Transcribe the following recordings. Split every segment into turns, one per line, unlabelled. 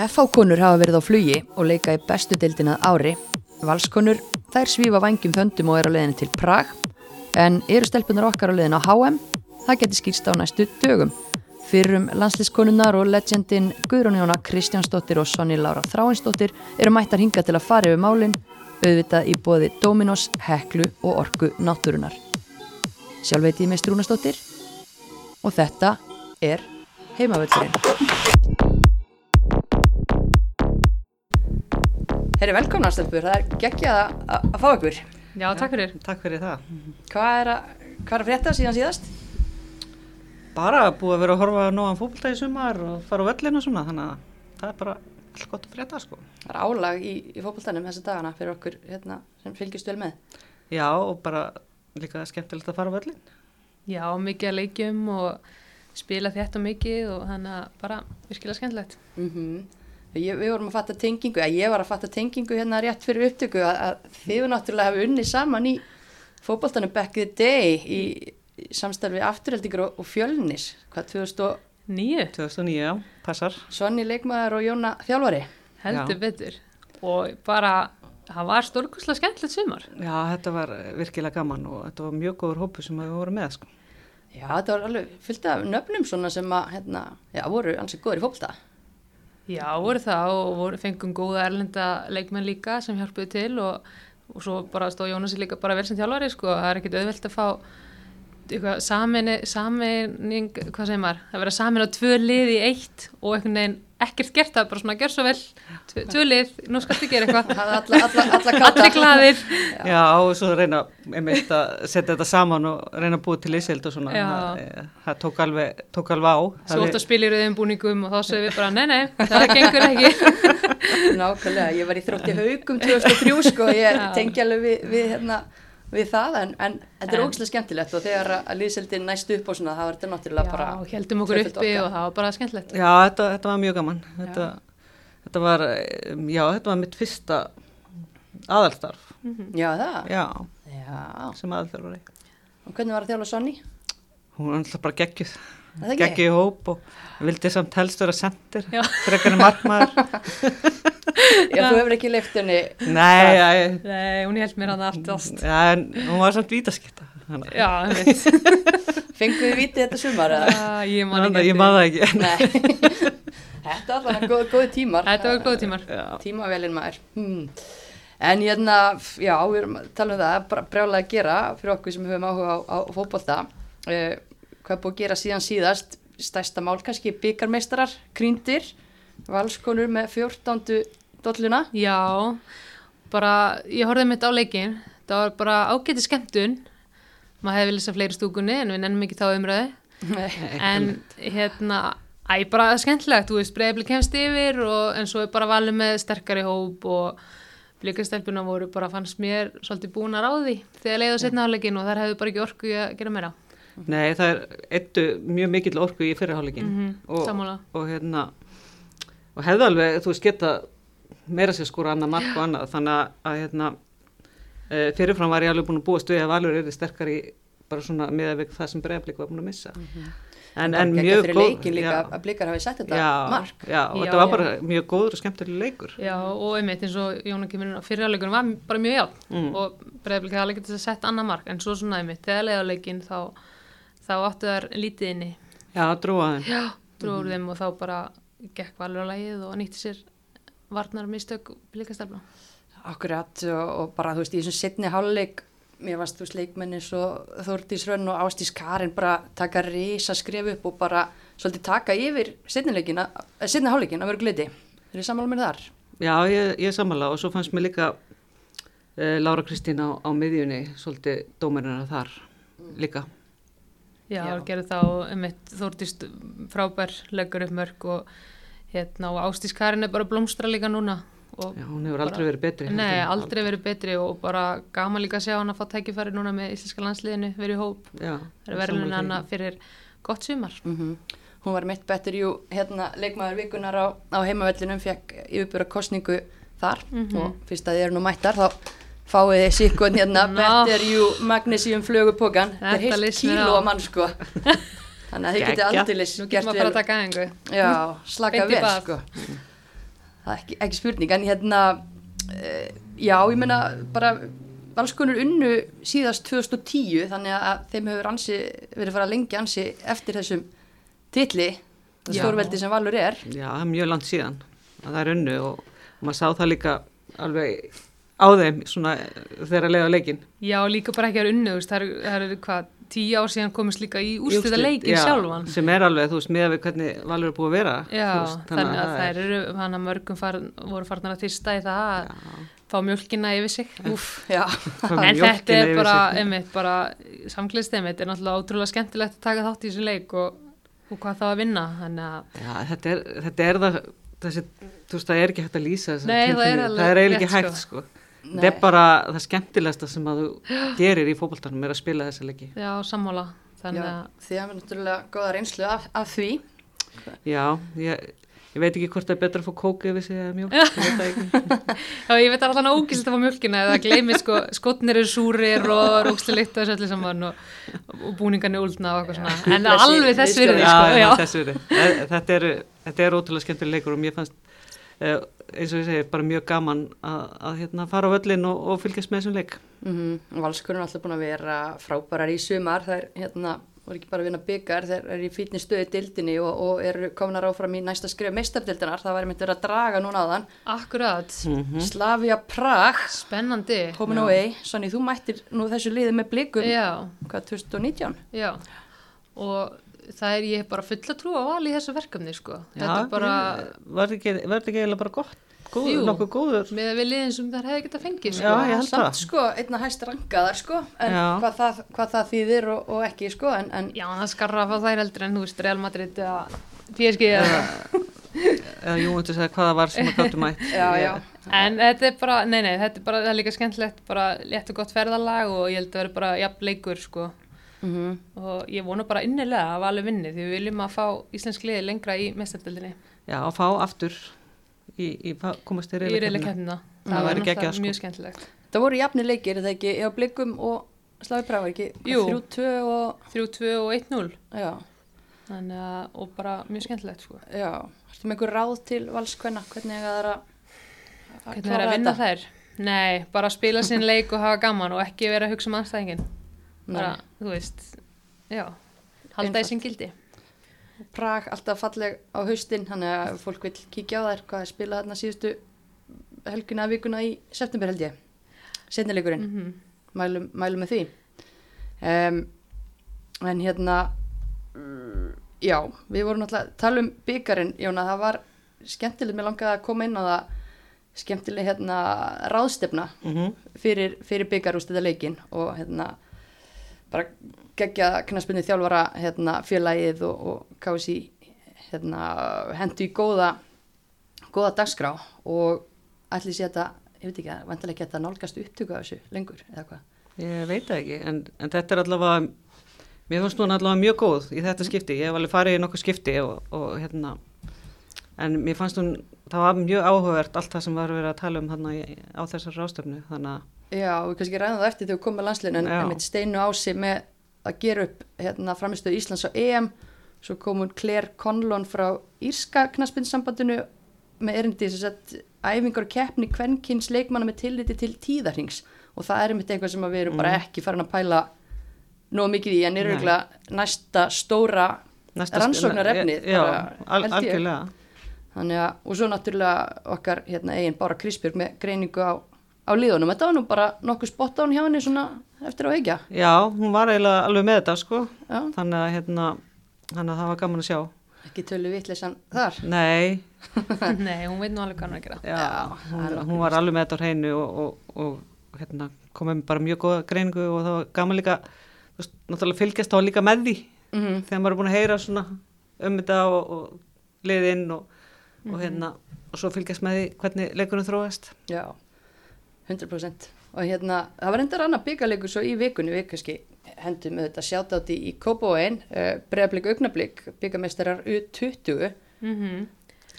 FH-konur hafa verið á flugi og leika í bestu deildina ári. Valskonur, þær svífa vangjum þöndum og eru á leiðinni til Prag. En eru stelpunar okkar á leiðin á HM? Það geti skýrst á næstu dögum. Fyrrum landslískonunar og legendin Guðrún Jóna Kristjánsdóttir og Sonny Laura Þráinsdóttir eru mættar hinga til að fara yfir málinn, auðvitað í bóði Dominos, Heklu og Orku Náttúrunar. Sjálf veit ég með Strúnasdóttir og þetta er heimavöldurinn. Herri, velkomna stelpur, það er geggjað að, fá ykkur.
Já, takk fyrir.
Takk fyrir það.
Hvað er að, hvað er að frétta síðan síðast?
Bara búið að vera að horfa nógan í sumar og fara á völlinu og svona, þannig að það er bara allt gott að frétta, sko.
Það er álag í, í fókbaltanum þessi dagana fyrir okkur hérna, sem fylgjast vel með.
Já, og bara líka skemmtilegt að fara á völlin.
Já, mikið að leikjum og spila þetta mikið og þannig að bara virkilega skemmtilegt.
Mm ég, við vorum að fatta tengingu, að ég var að fatta tengingu hérna rétt fyrir upptöku að, að þið náttúrulega hefur unni saman í fókbaltanum back the day í, í samstarfi afturheldingur og, og fjölnis, hvað 2009,
Nýju,
2009, já, passar.
Sonni leikmaður og Jóna þjálfari.
heldur
Já.
betur. Og bara, það var stórkurslega skemmtilegt sumar.
Já, þetta var virkilega gaman og þetta var mjög góður hópu sem við vorum með, sko.
Já, þetta var alveg fyllt af nöfnum svona sem að, hérna, já, voru ansið góður í fókbalta.
Já, voru það og voru, fengum góða erlenda leikmenn líka sem hjálpuðu til og, og svo bara stóð Jónasi líka bara vel sem þjálfari, sko. Það er ekkit auðvelt að fá eitthvað saminni, saminning, hvað segir maður, að vera samin á tvö lið í eitt og einhvern veginn ekkert gert það, bara svona gjör svo vel, tvö, tvö lið, nú skaltu gera eitthvað,
Alla, alla, alla,
allir glaðir.
Já, og svo reyna einmitt að setja þetta saman og reyna að búa til ísild og svona.
Já.
Það, eh, það tók alveg, tók alveg á.
Svo ótt að spila í rauðum búningum og þá sögum við bara, nei, nei, það gengur ekki.
Nákvæmlega, ég var í þrótti haugum 2003 sko, ég
Já.
tengi alveg við, við, hérna, við það en, en þetta er
En-
ógæslega skemmtilegt og þegar að liðseldin næst upp og svona það var þetta náttúrulega bara
Já, heldum okkur uppi
orka.
og það var bara skemmtilegt.
Já, þetta, þetta var mjög gaman. Þetta, þetta var, já, þetta var mitt fyrsta aðalstarf.
Já það,
Já,
já,
sem aðalþjálfari.
og hvernig var að þjála Sonni?
Hún var alltaf bara geggjuð, Geggjuð í hóp og vildi samt helst vera sendir,
Já.
frekar en markmaður.
Já, þú hefur ekki leift henni
Nei, já, ég-
Nei, hún held mér hann allt allt.
já, en hún var samt vítaskipta.
Já, ég veit.
Fengum við vitið þetta sumar eða?
Ah, Ég man
að
ekki.
ég maður það ekki.
Nei Þetta var alveg góð, góði tímar
Þetta var góð tímar.
Já,
Tímavelin maður hmm. En hérna, já, við erum að tala um það bara brjálega að gera fyrir okkur sem höfum áhuga á, á fótbolta uh, Hvað búið að gera síðan síðast stærsta mál kannski byggarmeistarar krýndir, valskonur með 14. dolluna
Já, bara, ég horfði mitt á leikin. Það var bara ágæti skemmtun. Maður hefði viljað sér fleiri stúkunni en við nennum ekki þá umröði. En hérna, æ, bara skemmtilegt, þú veist, breyðbli kemst yfir og en svo er bara valið með sterkari hóp og blikastelpuna voru bara fannst mér svolítið búnar á því þegar leiði á setna áleikin og þær hefðu bara ekki orku að gera meira.
Nei, það er eittu mjög mikill orku í fyrirháleikin
Mhm,
og,
sammála.
og hérna, og hefðu alveg, þú veist, geta meira sér skóra annað mark og annað, þannig að, hérna, e, fyrirfram var ég alveg búin að búast við að Valur er sterkar í bara svona miðað það sem breyðablik var búin að missa. En, en
Bara
mjög
fyrir
góð,
leikin líka
já,
að blikar hafi sett þetta
já,
mark
já, og
Já,
þetta var
já.
bara mjög góður og skemmtileg leikur.
Já, og einmitt eins og Jóna kemur inn á fyrirháleikunum var bara mjög játn
Mm.
og breyðblik hefði alveg getið að setja annað mark en svo svona einmitt, þegar leikin þá, þá áttu þær lítið inni.
Já, þeim.
Já, dróður þeim og þá bara gekk valur á lagið og nýtti sér varnar mistök blikastelpna.
Akkurat og, og bara þú veist í þessum setni háluleik mér varst þú veist leikmenni svo Þórdís Rönn og Ástís Karin bara taka reysa skref upp og bara svolítið taka yfir setni háluleikin að vera gliti. Þeir eru sammála mér þar?
Já, ég, ég sammála og svo fannst mér líka uh, Lára Kristín á, á miðjunni, svolítið dómarina þar líka.
Já,
Já.
Já. gerði þá einmitt þórtist frábær leggur upp mörg og hérna og Ástís Karin er bara blómstra líka núna. Og
Já, hún hefur aldrei verið betri.
Nei,
heldur en-
aldrei verið betri og bara gaman líka að sjá hann að fá tækifæri núna með íslenska landsliðinu, verið í hóp.
Já,
Það er verðin hana fyrir gott sumar.
Mm Hún var mitt betur jú hérna leikmaður vikunar á, á heimavellinum, fekk yfirbúra kostningu þar og fyrst að þið eru nú mættar þá fáið þið síkon hérna
Ná.
better you magnesium flögupokan. Þetta er heilt kíló að mann sko. Þannig að þið getið aldeilis
Nú
gert
getur maður að taka aðeingu.
Já, slaka
Beint í
vel sko. það er ekki, ekki spurning en hérna uh, já, ég meina bara valskonur unnu síðast 2010 þannig að þeim hefur ansi, verið fara lengi ansi eftir þessum titli það stórveldi sem Valur er
Já, mjög langt síðan að það er unnu og maður sá það líka alveg á þeim svona þegar að leiða leikin.
Já, líka bara ekki að unnu, þú veist, það eru, eru hvað, tíu ár síðan komist líka í úrstæða leikin
Já,
sjálfan.
Sem er alveg, þú veist, með við hvernig Valur er búið að vera.
Já,
þú veist,
þannig að
það
þær eru, hann að mörgum far, voru farnar að þyrsta í það að fá mjölkina yfir sig.
Úf, já,
En þetta er bara, einmitt, bara samkliðst einmitt, er náttúrulega ótrúlega skemmtilegt að taka þátt í þessu leik og, og hvað þá að vinna, þannig að
Já, þetta er, þetta er það, þessi, þú veist, það er ekki hægt að lýsa
Nei, það er
er eiginlega ekki hægt, sko. Þetta er bara það skemmtilegasta sem að þú gerir í fótboltanum er að spila þessa leiki.
já, sammála, þannig
já
að
þið hafum náttúrulega góða reynslu af, af því.
Já, ég, ég veit ekki hvort það er betra að fá kók veit það ekki.
Já, ég veit allan ógist að fá mjölkina eða gleymi sko, skotnir eru súrir og róksleitt og þessu allir saman og, og búningarnir úldna og eitthvað svona. En
Þessi
alveg þess virði sko,
Þetta er, þetta er ótrúlega skemmtileg leikur og mér fannst, eins og ég segi, bara mjög gaman að, að hérna, fara á völlin og, og fylgjast með þessum leik.
mm Valskonur er alltaf búin að vera frábærar í sumar. Það er hérna voru ekki bara að vinna byggar, þeir eru í fítni stöði dildinni og, og eru komnar áfram í næsta skrif meistardildinar, það einmitt verið að draga núna á þann
Akkurat,
Mm.
Slavia Prag,
spennandi.
Komin away. Sonny, þú mættir nú þessu liði með blikum
Já,
hvað, 2019?
já. Og það er ég bara fulla trú á val í þessu verkefni sko þetta
Já,
er bara,
var þetta ekki, eiginlega bara gott, góð,
Jú.
nokkuð góður.
með að við liðin sem þær hefði getað fengið sko
Já, ég held
Samt
það.
sko, einna hæst rangaðar sko en hvað það, hvað það þýðir og, og ekki sko en, en
Já, það skarra að fá þær heldur en þú veist Real Madrid eða PSG eða
Eða Júventus eða hvað það var sem að gáttu mætt.
já, já,
En þetta er bara, nei, nei, þetta er bara, það er líka skemmtilegt, bara létt og gott ferðalag og ég held að vera bara jafn leikur, sko.
Mm
Og ég vona bara innilega að vali vinni því við viljum að fá íslensk liði lengra í mestardöldinni,
Já, að fá aftur í, í komast í reyla
keppnina.
Það
var
væri
náttúrulega
geggjað, sko.
mjög skemmtilegt.
það voru jafni leikir, er það ekki á blikum og Slavi Prag, var ekki
Jú.
3-2 og
3-2 og 1-0,
já,
þannig að, og bara mjög skemmtilegt, sko.
já Ertu með einhver ráð til valskvenna, hvernig það er að
Hvernig er að vinna þær? Nei, bara spila sinn leik og hafa gaman og ekki vera að hugsa um anstæðingin. Bara, þú veist, já, halda í sinn gildi.
Prag alltaf falleg á haustin þannig að fólk vil kíkja á þær hvað er spilað þarna síðustu helgina vikuna í september held ég. Setnileikurinn,
Mm
mælum, mælum með því. Um, en hérna mm, já, við vorum að tala um byggarinn, Jóna, það var skemmtilegt, mér langaði að koma inn á það skemmtileg hérna ráðstefna
Mhm.
fyrir, fyrir byggarústið leikin og hérna bara gegja knaspunni þjálfara hérna, félagið og, og kási hérna, hendu í góða góða dagskrá og ætli sé þetta, ég veit ekki að vantilega þetta nálgast upptöku af þessu lengur eða hvað
Ég veit ekki, en, en þetta er allavega, mér fannst hún allavega mjög góð í þetta skipti. Ég hef alveg farið í nokkuð skipti og, og hérna, en mér fannst hún, það var mjög áhugavert allt það sem var verið að tala um þarna á þessar rástefnu. Þannig að,
Já, við kannski ræðum það eftir þegar við komum með landslinn en
Já.
einmitt steinu á sig með að gera upp hérna, framistöðu Íslands á EM. Svo kom hún Claire Conlon frá Írska knaspinsambandinu með erindi sem sett æfingar og keppni kvenkins leikmanna með tilliti til tíðarhings og það er einmitt eitthvað sem að við erum bara ekki farin að pæla nóg mikið í en er auðvitað næsta stóra
næsta-
rannsóknarefnið
Já, al, algjörlega.
Þannig að, og svo náttúrulega okkar hérna, eigin Bára Krisbjörg með greiningu á, á liðunum. Þetta var nú bara nokkuð spott á hann hjá henni svona eftir á veikja.
Já, hún var eiginlega alveg með þetta, sko.
Já,
Þannig að, hérna, þannig að það var gaman að sjá.
ekki tölu vitleysan þar.
Nei,
Nei, hún veit nú alveg er að gera.
já,
Já,
hún, hún var alveg með þetta á hreinu og, og, og hérna, komið bara mjög góða greiningu og það var gaman líka, þú veist, náttúrulega fylgjast þá líka með því
Mm
þegar maður er búin að heyra svona um þetta og, og liðinn og, og hérna, og svo fylgjast með því hvernig leikunum þróast.
Já, 100%. Og hérna, það var endar annað byggarleikur svo í vikunni, við kannski hendum með þetta sjátátti í Kópóin, uh, bregðarblik augnablík, byggarmeistarar U20,
Mm -hmm.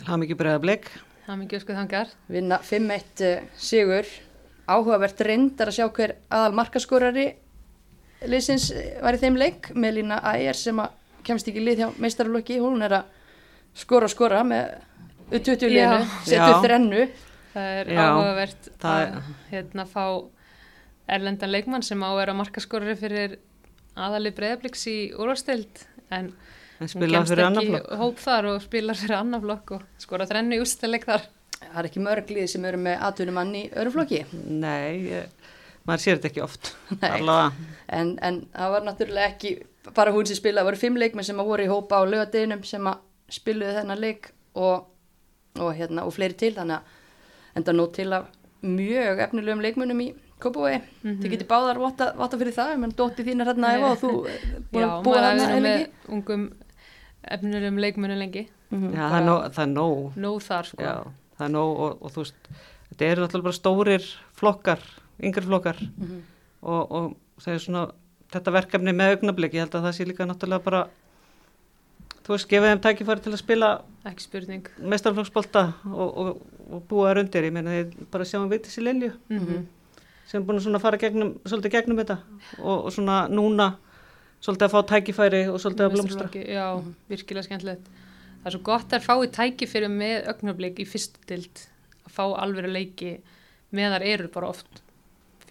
Það mikið bregða bleik.
Það er mikið öskuð þangar.
vinna 5-1 uh, sigur. Áhugavert reyndar að sjá hver aðal markaskorari liðsins eh, var í þeim leik með lína Ægir sem að kemst ekki í lið hjá meistaralokki, hún er að skora skora með U20 liðinu,
Já.
setur þrennu
Það er
Já,
áhugavert
það
að
er-
hérna fá erlendan leikmann sem á að vera markaskorri fyrir aðalið breyðabliks í úrvastild en
En
hún
spila
kemst
fyrir annar
ekki
flokk.
hóp þar og spilar fyrir annar flokk og skora þrennu í ústileik þar.
það er ekki mörg lið sem eru með atvinnumann í öðrum flokki
Nei, ég, maður sér þetta ekki oft.
Nei.
Allavega.
en, en það var náttúrulega ekki bara hún sem spilaði, það voru fimm leikmenn sem að voru í hópa á lögadeginum sem að spiluðu þennan leik og, og, hérna, og fleiri til þannig að enda nú til af mjög efnilegum leikmennum í Kópavogi
Mhm.
þið geti báðar votta fyrir það menn dótti þín er hérna ef og þú eh, búin
Já,
að búa
maður
þarna
hefði verið
eða
með ungum efnilegum leikmunum lengi.
Já, það er nóg. Það er nóg.
Nóð þar sko.
Já, það er nóg og, og þú veist, þetta eru náttúrulega bara stórir flokkar, yngri flokkar
Mhm.
og, og það er svona, þetta verkefni með augnablik, ég held að það sé líka náttúrulega bara, þú veist, gefa þeim tækifæri til að spila
Ekki spurning.
meistarflokksbolta og, og, og búa þær undir, ég meina þeir bara sjáum við þessi Lilju
Mm
sem er búin að svona fara gegnum, svolítið gegnum þetta og, og svona núna svolítið að fá tækifæri og svolítið að blómstra.
Já, virkilega skemmtilegt. Það er svo gott að fái tækifyrir með ögnablik í fyrstu dild að fá alveg leiki með þar eru bara oft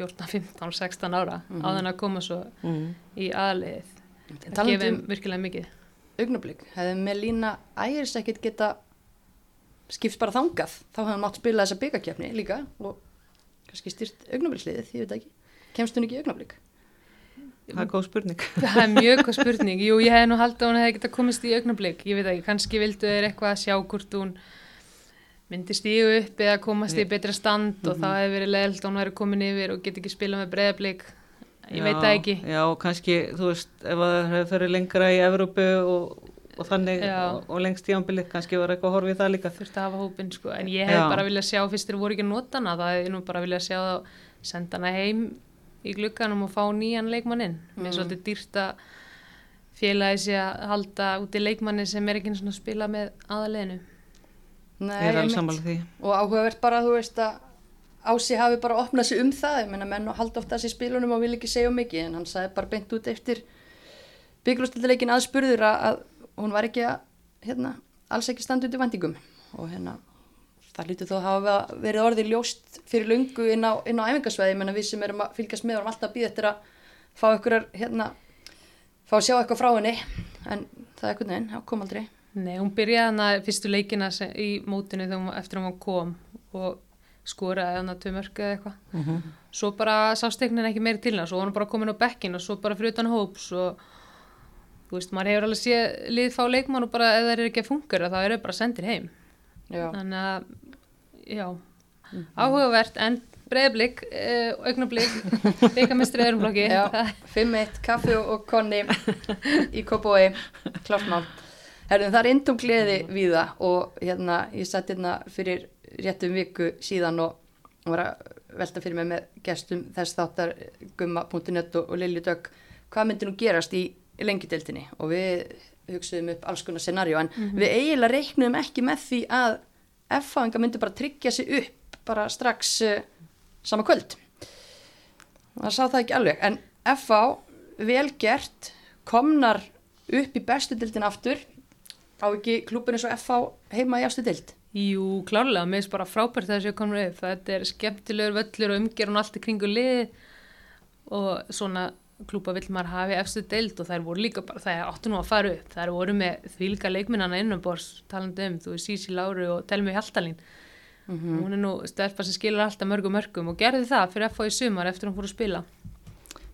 14, 15, 16 ára
Mhm.
á þannig að koma svo
Mm.
í aðliðið. Það
Talandi
gefið
um-
virkilega mikið.
Augnablík, hefði Melína Ægis ekkert geta skipt bara þangað, þá hefði hann mátt spila þessa byggakefni líka og kannski styrt augnablíksliðið, ég veit ekki kemst hún ekki í augnablík?
Það er góð spurning.
Það er mjög góð spurning. Jú, ég hef nú haldið að hún hefði getað komist í augnablik. Ég veit ekki, kannski vildu þeir eitthvað að sjá hvort hún myndi stígu upp eða komast í betra stand og það hefði verið leðilt að hún væri komin yfir og geti ekki spilað með breyðablik. Ég veit það ekki.
Já, kannski, þú veist, ef það hefur fyrir lengra í Evrópu og, og þannig og, og lengst í ámbili, kannski var eitthvað að horfa í það líka.
Þurfti að hafa hópin, sko. En ég hef
Já.
bara viljað sjá, fyrst þeir voru ekki að nota hana, það hefði nú bara viljað sjá það senda hana heim í glugganum og fá nýjan leikmann inn. Mér er svolítið dýrt að félagi sé að halda út í leikmanni sem er ekki svona að spila með aðaleginu.
Nei,
er
og áhugavert bara þú veist að Ási hafi bara opnað sig um það. Ég menna menn og halda ofta þessi spilunum og vil ekki segja mikið en hann sagði bara beint út eftir bygglústildaleikin aðspurður að, hún var ekki að hérna, alls ekki standa út í vendingum og hérna það lítur þó að hafa verið orðið ljóst fyrir lungu inn á, á æfingasveði menna við sem erum að fylgjast með erum alltaf að býða eftir að fá ykkur hérna fá að sjá eitthvað frá henni. En það er eitthvað neinn, það kom aldrei.
Nei, hún byrjaði hana fyrstu leikina í mótinu þegar hún, eftir að hún kom. Og skoraði hana tvö mörg eða eitthvað. Svo bara sá stegnin ekki meiri til hana, svo var hún bara komin á bekkin og svo bara fyrir utan hóps og þú veist, maður hefur alveg séð lið fá leikmann og bara ef það er ekki að fungera þá eru bara sendir heim.
Já.
Þannig að, já, áhugavert en breyðblik, uh, augnablík, byggamestri öðrum flokki.
Já, 5-1, kaffi og, konni í Kópói, klártmál. Herðum, það er indum gleði við það og hérna, ég satt hérna fyrir réttum viku síðan og var að velta fyrir mig með gestum þess þáttar gumma.net og, og Lilju Dögg, hvað myndi nú gerast í lengjudeldinni og við hugsaðum upp alls konar scenarjó en við eiginlega reiknum ekki með því að F-fáinga myndi bara tryggja sig upp bara strax uh, sama kvöld. Það sá það ekki alveg en FA vel gert komnar upp í bestu dildin aftur. Á ekki eins og FA heima í afstu dild
Jú, klárlega, mér finnst bara frábært að þessu komur upp. Þetta er skemmtilegur völlur og umgerun allt í kringu lið og svona klúpa vill maður hafi efstu deild og þær voru líka bara, það áttu nú að fara upp. Þær voru með þvílika leikminnana innanbors talandi um, þú er Sísi Láru og Telmi Hjaltalín. Hún er nú stelpa sem skilur alltaf mörgum mörgum og gerði það fyrir FA í sumar eftir að hún fór að spila.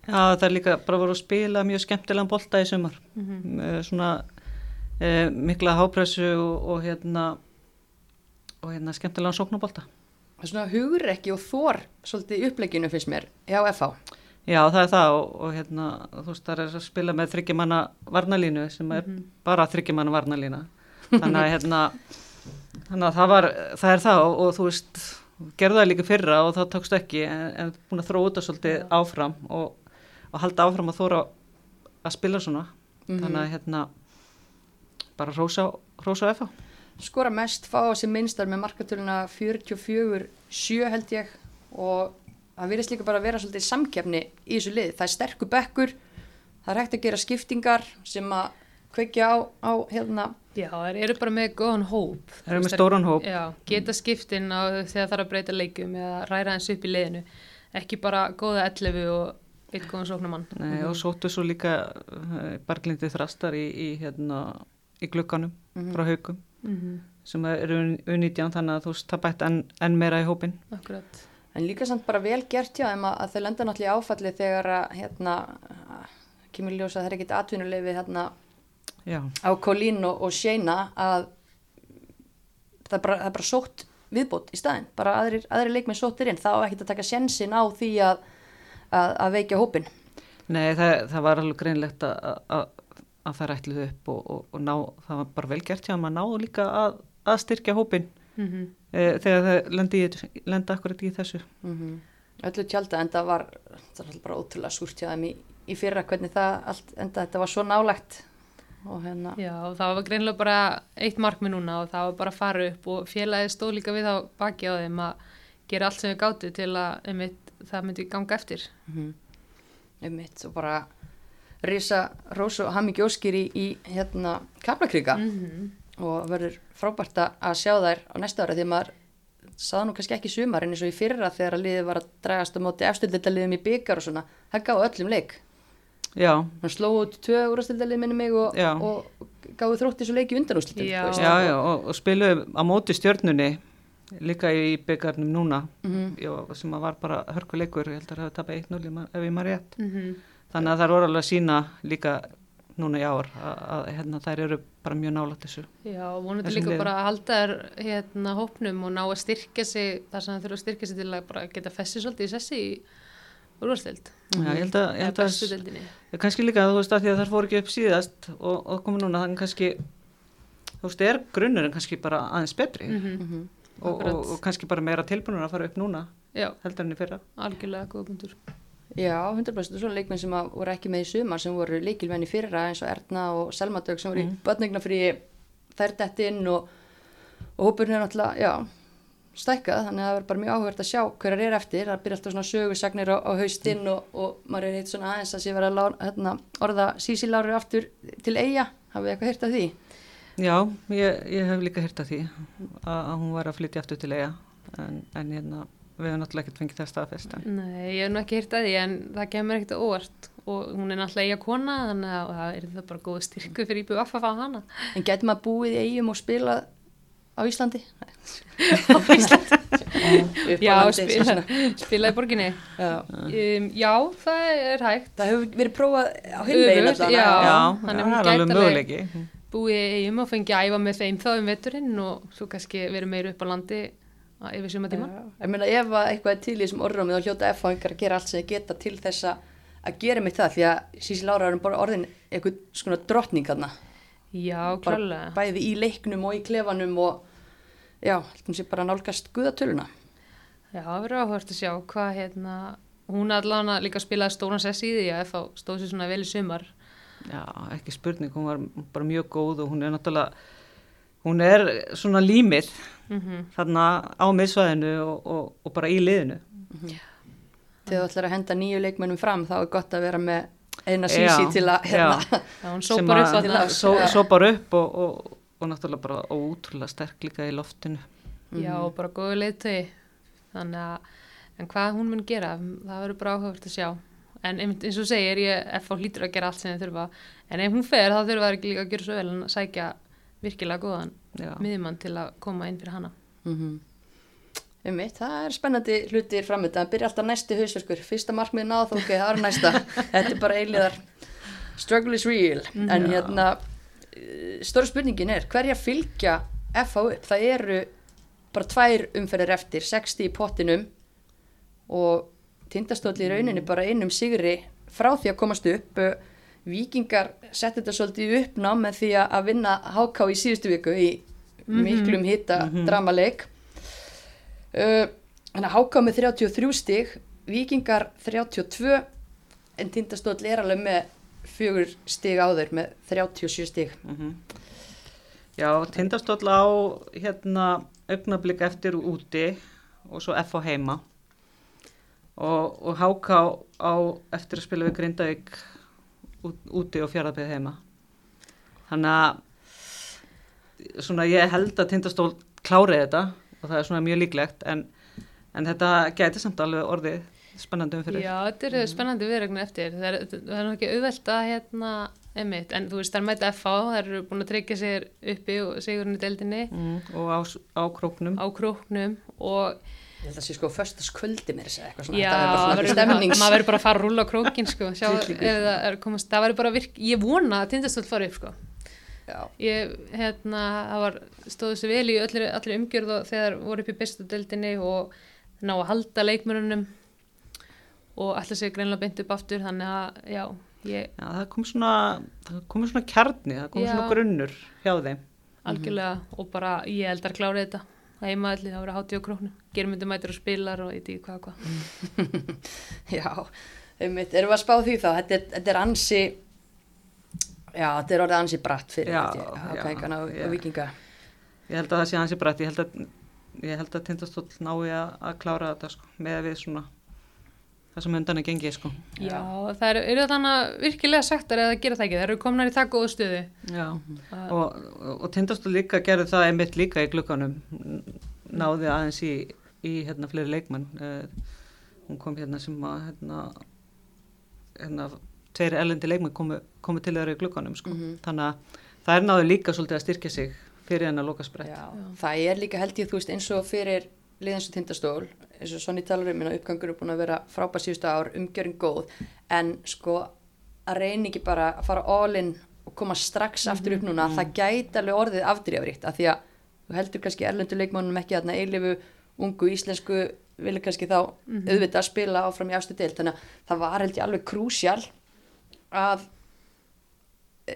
Já, það er líka bara voru að spila mjög skemmtilegan bolta í sumar. Með svona e, mikla hápressu og, og hérna og hérna skemmtilegan sóknabolta.
það er svona hugrekki og þór svolítið í uppleginu finnst mér hjá FA
Já, það er það og, og hérna, þú veist, það er að spila með þryggjumanna varnalínu sem er bara þryggjumanna varnalína. Þannig að hérna, þannig að það var, það er það og, og þú veist, gerðu það líka fyrra og það tókst ekki en, en búin að það svolítið áfram og, og halda áfram að þóra að spila svona. Þannig að hérna, bara rósa, rósa FH.
Skora mest, fá á sig minnstar með markatöluna 44-7 held ég og það virðist líka bara að vera svolítið samkefni í þessu lið, það er sterkur bekkur það er hægt að gera skiptingar sem að kveikja á, á hérna,
Já, þeir eru bara með góðan hóp.
Þeir eru með stóran hóp.
Já, geta skiptinn á þegar það er að breyta leikum eða ræra eins upp í leiðinu. Ekki bara góða 11 og eitt góðan sóknumann.
Nei, og sóttu svo líka uh, barglindi þrastar í, í, hérna, í glugganum frá haugum
Mm
sem eru unnítján þannig að þú veist það bætt enn en meira í hópin.
Akkurat.
En líka samt bara vel gert þeim að, að þau lenda náttúrulega í áfalli þegar að hérna, kemur ljós að það er ekkit atvinnuleifi hérna
Já,
á Colleen og, og Shayna að það er bara, það er bara sótt viðbót í staðinn, bara aðrir, aðrir leikmenn sóttir inn, þá ekkit að taka sjensin á því að, að, að veikja hópin
nei það, það var alveg greinlegt að, að, að það rætluð upp og, og, og ná, það var bara vel gert hjá maður náðu líka að, að styrkja hópin
Mm
e, þegar það lendi, í- lenda akkurat í þessu.
mm öllu tjálta en það var, það var bara ótrúlega súrt hjá þeim í, í fyrra hvernig það allt enda þetta var svo nálægt og hérna
Já, og það var greinlega bara eitt markmið núna og það var bara að fara upp og félagið stóð líka við á baki á þeim að gera allt sem við gáttu til að einmitt, það myndi ganga eftir.
mm um mitt og bara risa rós og hammingi óskir í, í hérna kaplakriga
Mm
og verður frábært að sjá þær á næsta ára því að maður saða nú kannski ekki sumar en eins og í fyrra þegar að liðið var að dragast á móti efstöldildaliðum í byggar og svona það gáði öllum leik
Já,
hann sló út tvö úrstildalið minni mig og, og gáði þrótti svo leiki undanúslitum
Já.
já, já, og, og spiluðu á móti stjörnunni líka í byggarnum núna
Mhm.
já, sem var bara hörkuleikur, ég held að það hafa tapað 1-0 ef ég maður rétt.
-hmm.
Þannig að það voru alveg að sína líka núna í ár að, að hérna, þær eru bara mjög nálægt þessu.
Já, vonandi líka
liðum.
bara að halda þær hérna hópnum og ná að styrkja sig þar sem það þurfa að styrkja sig til að bara geta festið svolítið í sessi í úrvarstild.
Já, ég held að, ég held að. Ég kannski líka þú veist að því að þær fóru ekki upp síðast og, og komu núna þannig kannski þú veist, er grunnurinn kannski bara aðeins betri
Mm
Mhm.
og, og, og kannski bara meira tilbúinur að fara upp núna
Já,
heldur enn í fyrra.
algjörlega góða punktur.
Já, 100% og svona leikmenn sem voru ekki með í sumar sem voru leikilmenn í fyrra eins og Erna og Selma Dögg sem voru
Mhm.
í bötningnafrí þær dætt inn og, og hópurinn er náttúrulega, já, stækkað. Þannig að það verður bara mjög áhugert að sjá hverjar er eftir. Það byrja alltaf svona sögusagnir á, á haustinn og, og maður er heitt svona aðeins að sé verið að lá, hérna, orða sísilári aftur til eiga, hafið eitthvað heyrt af því?
Já, ég, ég hef líka hýrt af því að, að hún var að flytja aftur til eiga en, en hérna, við hefum náttúrulega ekkert fengið það staðfest en
Nei, ég hef nú ekki hýrt að því en það kemur ekkert á óvart og hún er náttúrulega eiga kona þannig að það er það bara góð styrku fyrir íbúið að fá hana.
En getur maður búið í eigum og spilað á Íslandi?
á Íslandi. Já, spila, spila í borginni.
Já.
Um, já, það er hægt.
Það hefur verið prófað á hinvegin
já.
Já, já, það er alveg möguleiki.
Búið í eigum og fengi að æfa með þeim þá um veturinn og svo kannski verið meira upp á landi að- yfir suma tíma.
Já. Ég meina ef að eitthvað er til í þessum orðrumið þá hljóta F-fáingar að gera allt sem þið geta til þess að gera mitt það því að Sísi Lára er bara orðin eitthvað svona drottning þarna
Já, klálega.
bæði í leiknum og í klefanum og já, heldur sé bara nálgast guðatöluna
Já, það verður áhört að sjá hvað hérna, hún allan að líka spilaði stóran sess í því að FH stóð sér svona vel í sumar.
Já, ekki spurning, hún var bara mjög góð og hún er náttúrulega, hún er svona límið
Mm
þarna á miðsvæðinu og, og, og bara í liðinu.
þegar þú ætlar að henda nýju leikmennum fram þá er gott að vera með eina Sísi
Já,
til að hérna,
Já, hún
Sem
sópar upp
og, og, og náttúrulega bara ótrúlega sterk líka í loftinu.
Já, og bara góðu leiðtögi. Þannig að, en hvað hún mun gera, það verður bara áhugavert að sjá. En einmitt eins og segir, ég FH hlýtur að gera allt sem þið þurfa. En ef hún fer, þá þurfa það ekki líka að gera svo vel en að sækja virkilega góðan miðjumann til að koma inn fyrir hana.
um mitt, það er spennandi hlutir framönda, það byrja alltaf næsti hausverkur. Fyrsta markmið náð, ok, það er næsta. Þetta er bara eiliðar struggle is real, en
Já.
hérna eh, stóra spurningin er hverja fylgja FH upp, það eru bara tvær umferðir eftir 60 í pottinum og tindastóli í rauninni bara einum sigri frá því að komast upp vikingar setti þetta svolítið í uppná með því að vinna HK í síðustu viku í miklum hitta dramaleik. Uh, þannig að HK með 33 stig vikingar 32 en tindastóll er alveg með fjögur stig áður með 37 stig.
Mm Já, tindastóll á hérna augnablík eftir úti og svo F á heima. Og, og HK á eftir að spila við Grindavík úti og fjaraðbyggð heima. Þannig að svona ég held að tindastól klárið þetta og það er svona mjög líklegt en, en þetta gæti samt alveg orðið spennandi umfyrir.
Já, þetta eru spennandi viðregna eftir. Það er, það er ekki auðvelt að hérna, emitt, en þú veist, það er mæta FH, það eru búin að tryggja sér uppi og sigurinn í deildinni
Mm, og á, á króknum.
á króknum og
Ég held að það sé sko föstaskvöldi mér þess að eitthvað svona.
já,
Þetta
það
verður bara svona
bara-
stemnings.
maður verður bara að fara að rúla á krókin, sko, sjá, er komast, það verður bara virk, ég vona að tindastóll fara upp, sko.
Já.
Ég, hérna, það var, stóðu sér vel í öllir, allir umgjörð og þegar voru upp í bestu deildinni og ná að halda leikmörunum og alltaf sér greinlega beint upp aftur, þannig að, já, ég,
Já, það kom svona, það kom svona kjarni, það kom
Já.
svona grunnur hjá þeim.
algjörlega og bara ég held að klára þetta heima allir, það voru hátíð á króknum germyndu mætur og spilar og ég veit ekki hvað hvað
Já, einmitt, erum við að spá því þá? Þetta er, þetta er ansi, já, þetta er orðið ansi bratt fyrir ákvæðingarna og, og vikinga.
Ég held að það sé hansi brætt, ég held að, ég held að tindastóll nái að, að klára þetta sko, með við svona það sem undan er gengið sko.
já, það eru, eru þannig virkilega sagtar eða gera það ekki, það eru komnar í það góðu stöðu
Já,
Að-
og, og tindastóll líka gerði það einmitt líka í glukkanum, náði aðeins í, í hérna fleiri leikmann, uh, hún kom hérna sem að hérna, hérna tveiri elendi leikmann komu, komu til þeirra í glukkanum sko,
Mhm.
þannig að það er náðu líka svolítið að styrkja sig fyrir hennar loka sprett.
Já, það er líka held ég, þú veist, eins og fyrir liðans og tindastól, eins og Sonny talar um, uppgangur er búin að vera frábær síðustu ár, umgjörinn góð, en sko að reyna ekki bara að fara all in og koma strax aftur upp núna, það gæti alveg orðið afdrifrikt, af því að þú heldur kannski erlendu leikmannum ekki að eilifu ungu íslensku vilja kannski þá auðvitað að spila áfram í afstu deild, þannig að það var held ég alveg krúsjál að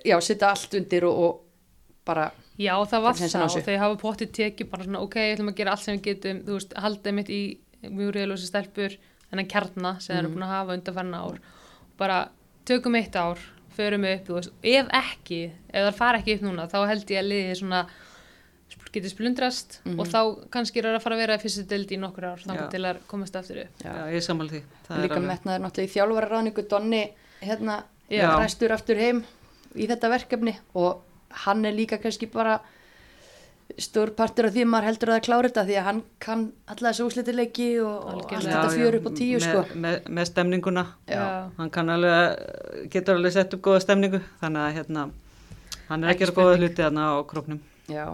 já, setja allt undir og, og bara
já, það var
Það
það og þau hafa pottið tekið bara svona, ok, ég ætlum að gera allt sem við getum þú veist, haldið mitt í mjög reyðlösa stelpur þennan kjarna sem þeir eru búin að hafa undanferna ár. Bara tökum eitt ár, förum upp þú veist, ef ekki, ef það fara ekki upp núna þá held ég að liðið svona getið splundrast og þá kannski er það að fara að vera í fyrstu deild í nokkur ár þannig til að komast aftur upp.
Já, ég sammála því. Það er
líka metnaður náttúrulega í þjálfararáningu Donni hérna ræstur aftur heim í þetta verkefni og hann er líka kannski bara stór partur af því að maður heldur að það klára þetta því að hann kann alla þessu úslitileiki og, allt þetta fjör upp á tíu
með,
sko.
með, með stemninguna.
Já.
hann kann alveg, getur alveg sett upp góða stemningu þannig að hérna hann er
Ekki
að góða hluti þarna á króknum.
Já,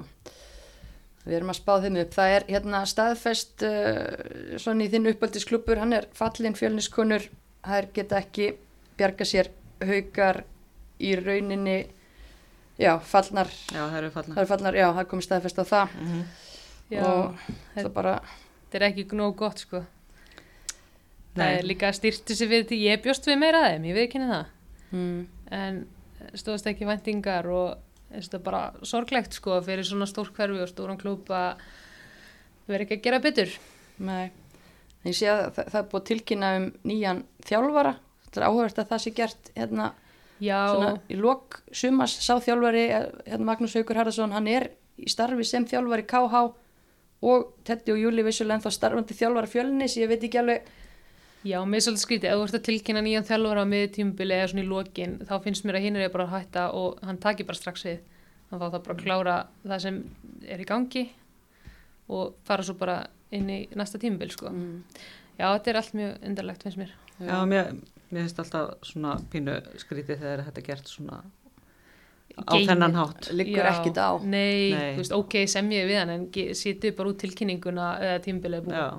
við erum að spá þeim upp. Það er hérna staðfest uh, svona í þinn uppöldisklubur, hann er fallin fjölniskonur, þær geta ekki bjarga sér. Haukar í rauninni, já, fallnar,
já, það eru fallna
það er fallnar, já, það er komið staðfest á það.
Mhm.
Já,
og það bara,
þetta er ekki nóg gott sko. Það
Nei.
er líka styrti sig við því. Ég bjóst við meira að þeim, ég veit ekki það.
Mm,
en stóðast ekki væntingar og þetta er bara sorglegt sko fyrir svona stór hverfi og stóran klúb að vera ekki að gera betur.
Nei, en ég sé að það, það er búið tilkynna um nýjan þjálfara, þetta er áhugast að það sé gert hérna svona í lok sumas sá þjálfari eh, hérna Magnús Haukur Harðarsson hann er í starfi sem þjálfari KH og Teddy og Júli vissulega ennþá starfandi þjálfari fjölnis ég veit ekki alveg
já, mér er svolítið skrítið. Ef þú ert að tilkynna nýjan þjálfur á miður tímubili eða svona í lokin, þá finnst mér að hinn er bara að hætta og hann taki bara strax við. Þannig að það bara klára það sem er í gangi og fara svo bara inn í næsta tímubil sko.
Mm,
já, þetta er allt mjög undarlegt finnst mér.
Já, mér, mér finnst alltaf svona pínu skrítið þegar þetta er gert svona á
Geymið.
þennan hátt
liggur ekkit á
Nei,
Nei.
þú veist, ok, sem ég við hann en sýtu bara út tilkynninguna eða tímbilið búið.
já,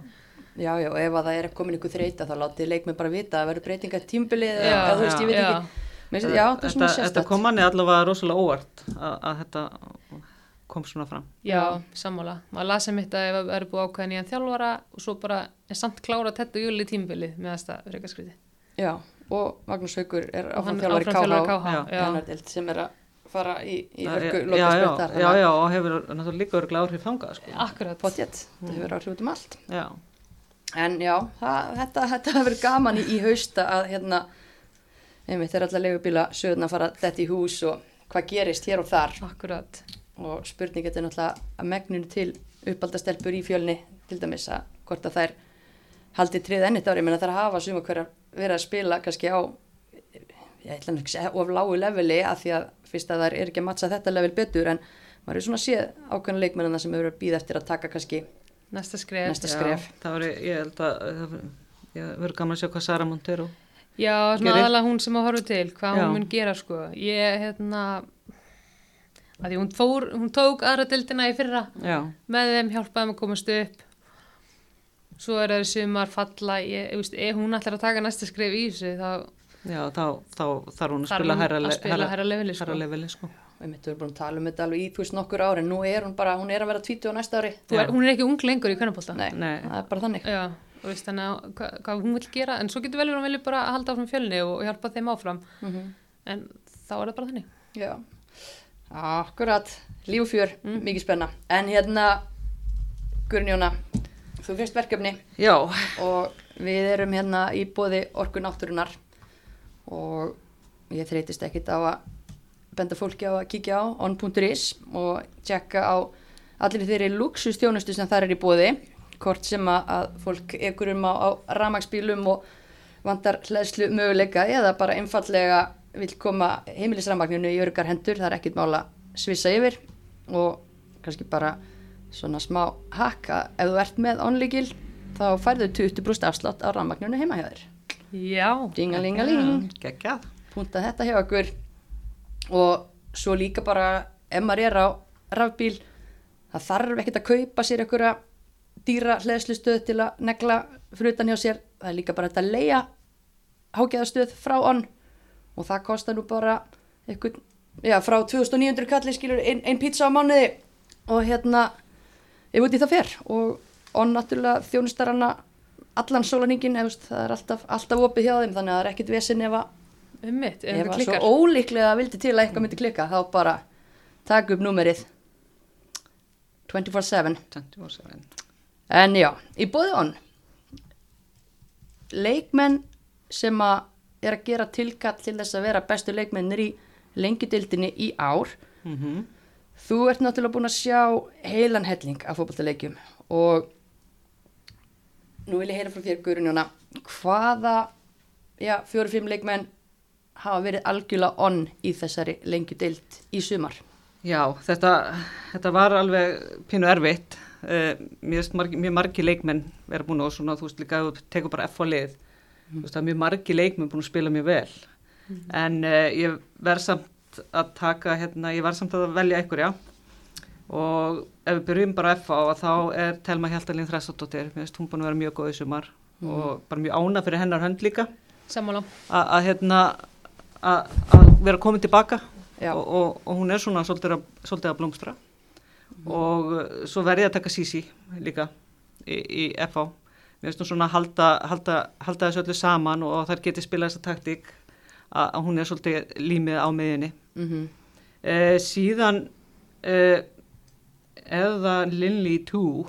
já, já, ef að það er komin ykkur þreita þá látið leikmið bara vita að verður breytinga tímbilið
Já,
eða þú veist, ég veit
já.
ekki Mér finnst- já, það er svona
þetta, þetta kom manni allavega rosalega óvart að, að þetta kom svona fram
Já, sammála. Maður lasi mitt að ef það eru búið ákveðin í hann þjálfara og svo bara er samt klára tett og júli tímbilið með þesta reykaskriti.
Já, og Magnús Haukur er
Og hann
áfram þjálfari
áfram þjálfari
KH
KH.
Sem er að fara í, í hörku
já, já, já, já, og hefur náttúrulega líka örglega áhrif þangað sko.
akkurat.
potjett, það hefur áhrif út um allt
já,
En já, það, þetta, þetta hefur gaman í, í hausta að hérna, einmitt er allar leigubíla sögurna að fara þetta í hús og hvað gerist hér og þar
Akkurat.
og spurning þetta er náttúrulega að megninu til uppaldastelpur í fjölni til dæmis að hvort að þær haldi trið ennit ári, menn að þær hafa suma hverja verið að spila kannski á ég ætla nú ekki að segja of lágu leveli að því að fyrst að þær er ekki að matcha þetta level betur en maður er svona séð ákveðna leikmennina sem hefur býð eftir að taka kannski
Næsta skref.
Næsta skref.
Já, það var, ég held að það ég verður gaman að sjá hvað Sara Montero
Já, svona aðalega hún sem að horfa til, hvað
Já.
hún mun gera sko. Ég, hérna, að því hún, fór, hún tók aðra dildina í fyrra
já,
með þeim, hjálpaði þeim að komast upp. Svo er það falla, ég, ég veist, ef hún ætlar að taka næsta skref í þessu, þá
já þá, þá þarf hún að spila
að spila herra leveli sko.
sko.
við myndum búin að tala um þetta alveg í þú veist nokkur ári en nú er hún bara, hún er að vera 20 á næsta ári
Þú Er, hún er ekki ung lengur í kvennabólta.
Nei,
Nei.
það er bara þannig
Já, og veist þannig að hvað, hún vil gera, en svo getur vel verið að hún vilja bara halda áfram fjölni og hjálpa þeim áfram,
mm
en þá er það bara þannig.
Já, akkurat, líf og fjör, mikið spenna. En hérna, Guðrunjóna, þú fyrst verkefni.
Já,
og við erum hérna í bóði orku náttúrunar og ég þreytist ekkit á að benda fólki á að kíkja á on.is og tjekka á allir þeirri luxustjónustu sem það er í bóði, hvort sem að, að fólk ekkur um á, á ramagsbílum og vandar hlæðslu möguleika eða bara einfallega vil koma heimilisramagninu í örgar hendur, það er ekkit mála svissa yfir og kannski bara svona smá hakka ef þú ert með onlíkil þá færðu 20% afslátt á ramagninu heima hjá þér.
Já,
dingalingaling punta þetta hjá okkur. Og svo líka bara ef maður er á rafbíl það þarf ekkert að kaupa sér einhverja dýra hleðslustöð til að negla fyrir utan hjá sér. Það er líka bara þetta að leia hágeðastöð frá onn og það kostar nú bara einhvern, já, frá 2900 kalli skilur ein, ein pizza á mánuði. Og hérna ef út í það fer og onn náttúrulega þjónustar hana allan sólaningin, það er alltaf, alltaf opið hjá þeim þannig að það er ekkert vesen ef að
um mitt, ef
ef að svo
klikkar.
ólíklega vildi til að eitthvað myndi klikka þá bara taka upp númerið 24-7
24/7.
en já, í bóði on leikmenn sem að er að gera tilkall til þess að vera bestu leikmennir í lengjudildinni í ár
Mhm.
Þú ert náttúrulega búin að sjá heilan helling af fótballtaleikjum og nú vil ég heyra frá þér Guðrun Jóna hvaða já, fjóri-fimm leikmenn hafa verið algjörlega on í þessari lengjudild í sumar
Já, þetta, þetta var alveg pínu erfitt. Uh, mér finnst margi, mjög margi leikmenn vera búin og svona, þú veist líka, þú tekur bara F á lið, þú veist, það er mjög margi leikmenn búin að spila mjög vel. En uh, ég verð samt að taka, hérna, ég verð samt að velja einhverja. Og ef við byrjum bara á F á, þá er Telma Hjaltalín Þressadóttir, mér finnst hún búin að vera mjög góð í sumar og bara mjög ána fyrir hennar hönd líka. Að að, hérna, að að vera komin tilbaka og, og, og hún er svona svolítið að, svolítið að blómstra. Og uh, svo verði að taka Sisi líka í, í FH mér finnst hún svona að halda, halda, halda þessu öllu saman og þar geti spilað þessa taktík að, hún er svolítið límið á miðinni
mm -hmm.
uh, síðan uh, eða Lilly 2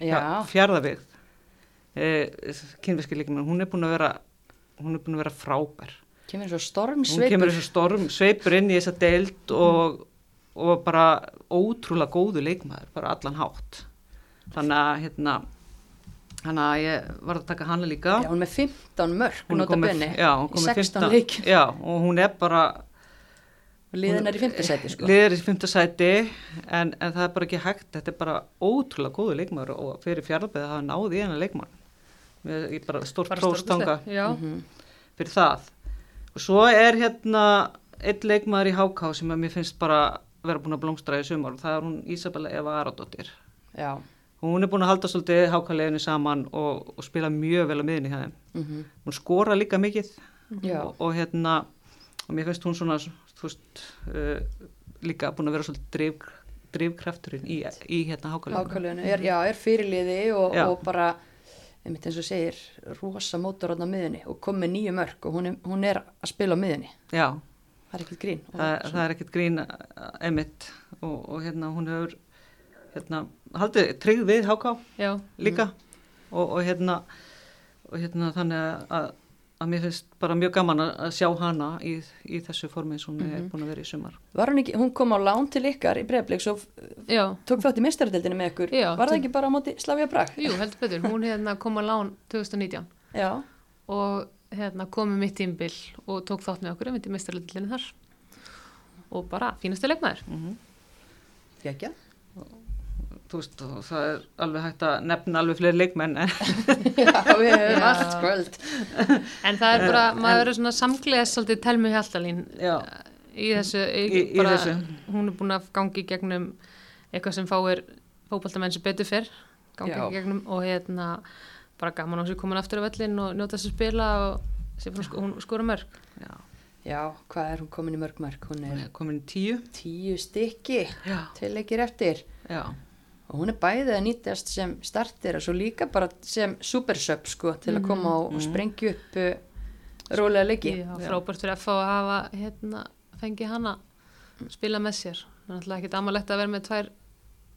Já.
fjárðavigð uh, kynveski líkmenn hún er búin að vera hún er búin að vera frábær.
Kemur svo
hún
stormsveipur
kemur þessu storm, sveipur inn í þessa deild og, og bara ótrúlega góðu leikmaður, bara allan hátt. Þannig að hérna þannig að ég var að taka hana líka.
Já, hún er með 15 mörg
Hún er
nota benni
já, hún kom með
16
15
leik
já, og hún er bara
liðin er í 5. seti sko.
liður í fymta sæti en, en það er bara ekki hægt, þetta er bara ótrúlega góðu leikmaður og fyrir fjárðabæði að hafa náði í hennar leikmann. Mér- ég bara stórt
Bara
prófstanga.
stórkostlegt. Já,
Mhm.
fyrir það. Og svo er hérna einn leikmaður í HK sem að mér finnst bara vera búin að blómstra í sumar og það er hún Ísabella Eva Aradóttir.
Já,
hún er búin að halda svolítið HK-leginu saman og, og spila mjög vel á miðinni hjá þeim.
Mm
hún skora líka mikið.
Já.
og, og hérna og mér finnst hún svona veist uh, líka búin að vera svolítið drif, drifkrafturinn í, í hérna
er, já, er fyrirliði og, og bara einmitt eins og segir, rosa mótor á miðunni og kom með nýju mörg og hún er, hún er að spila á miðunni,
já,
það er ekkert grín. Og,
það, það er ekkert grín emitt og, og hérna hún hefur hérna, haldið tryggð við HK
já,
líka og, og hérna og hérna þannig að, að mér finnst bara mjög gaman að, sjá hana í, í þessu formi sem hún er búin að vera í sumar
var hún ekki, hún kom á lán til ykkar í breyflik svo
já.
tók þátt í mestaradeldinu með ykkur
Já,
var það ekki bara á móti Slavia Prag?
Jú, heldur betur. Hún hérna kom að lán 2019
Já,
og hérna kom með mitt tímbil og tók þátt með okkur um þetta mestarleitilinu þar og bara fínasta leikmaður.
mm
Gekja.
Þú veist, það er alveg hægt að nefna alveg fleiri leikmenn en
Já, við höfum
Já.
allt kvöld.
En það er bara, maður verður svona samgleðis svolítið telmu hjaltalín
já,
í þessu, í,
Í- í
bara,
þessu.
hún er búin að gangi gegnum eitthvað sem fáir fótballtamenn sem betur fyrr, gangi
Já.
í gegnum og hérna bara gaman á sig komin aftur á vellin og njóta þess að spila og sé fyrir sko, hún skora mörg.
já,
Já, hvað er hún komin í mörg mörg? Hún er
komin í tíu
tíu stykki
já,
til leikir eftir.
já,
Og hún er bæðið að nýtast sem startir og svo líka bara sem supersub sko til að koma og, og sprengja upp uh, rólega leiki.
Já, frábært fyrir FH að hafa hérna, fengi hana spila með sér. Það er náttúrulega ekkit amalegt að vera með tvær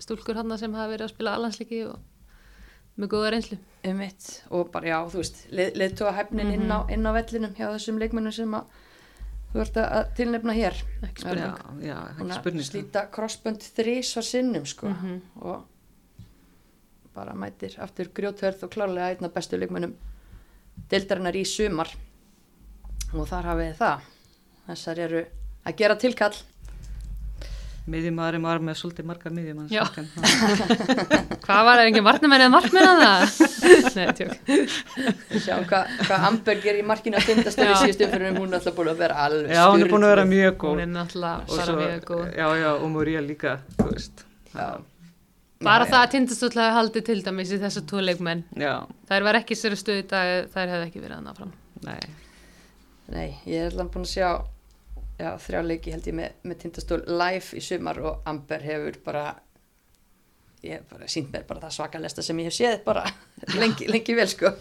stúlkur hana sem hafa verið að spila allansliki og með góða reynslu.
Um mitt og bara já, þú veist, leð, leðtóa hæfnin inn, á, inn á vellinum hjá þessum leikmennum sem að þú ert að- tilnefna hér.
Ekki
já,
spurning.
já,
Hún
ekki spurning
slíta crossbönd þrís var sinnum sko
Mhm.
og bara mætir aftur grjóthörð og klárlega einn af bestu leikmennum deildarinnar í sumar og þar hafið það. Þessar eru að gera tilkall.
Miðjumæðurinn var með svolítið marga miðjumann
Já. Hvað var það, engin varnamenn eða markmenn að það? Nei, tjók.
Sjá hvað hva Amberg er í markinu að tindast í
Já.
síðustum fyrir hún er alltaf búin að vera alveg
já, hún er búin að vera mjög góð
Hún er
Og
bara
svo-
mjög góð.
já, já, og Múrija líka þú veist
Já.
Bara
Já,
það að tindastóll hafi haldið til dæmis í þessu tvo leikmenn.
já,
Þær var ekki sér stöð í dag, þær hefði ekki verið að ná fram.
nei
Nei, já, þrjá leiki held ég með, með tindastól live í sumar og Amber hefur bara ég hef bara sínt mér bara það svakalesta sem ég hef séð bara lengi, lengi vel sko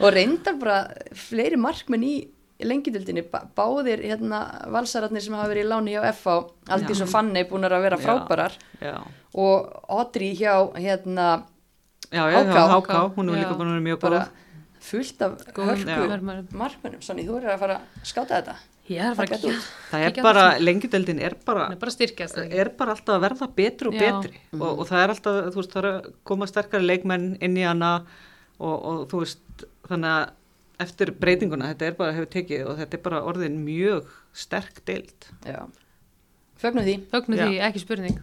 og reyndar bara fleiri markmenn í lengidöldinni, bá, báðir hérna valsararnir sem hafa verið í láni hjá FH Aldís
Já.
og Fanny búin að vera
Já.
frábærar
já,
og Audrey hjá hérna
já, já,
Háká.
já, háká, hún er
Já.
líka búin að vera mjög
bara
góð
fullt af
Góðum
hörku markmennum, Sonny, þú er að fara að skáta þetta
er að fara
Taka
að
þetta
kíkja.
það er bara, lengjudeldin er bara
er bara styrkjast. eða ekki?
er bara alltaf að verða betri og
Já.
betri og, og það er alltaf, þú veist, það er að koma sterkari leikmenn inn í hana og, og þú veist, þannig að eftir breytinguna, þetta er bara hefur tekið og þetta er bara orðin mjög sterk deild.
já, fögnum því
Fögnum
Já.
því, ekki spurning.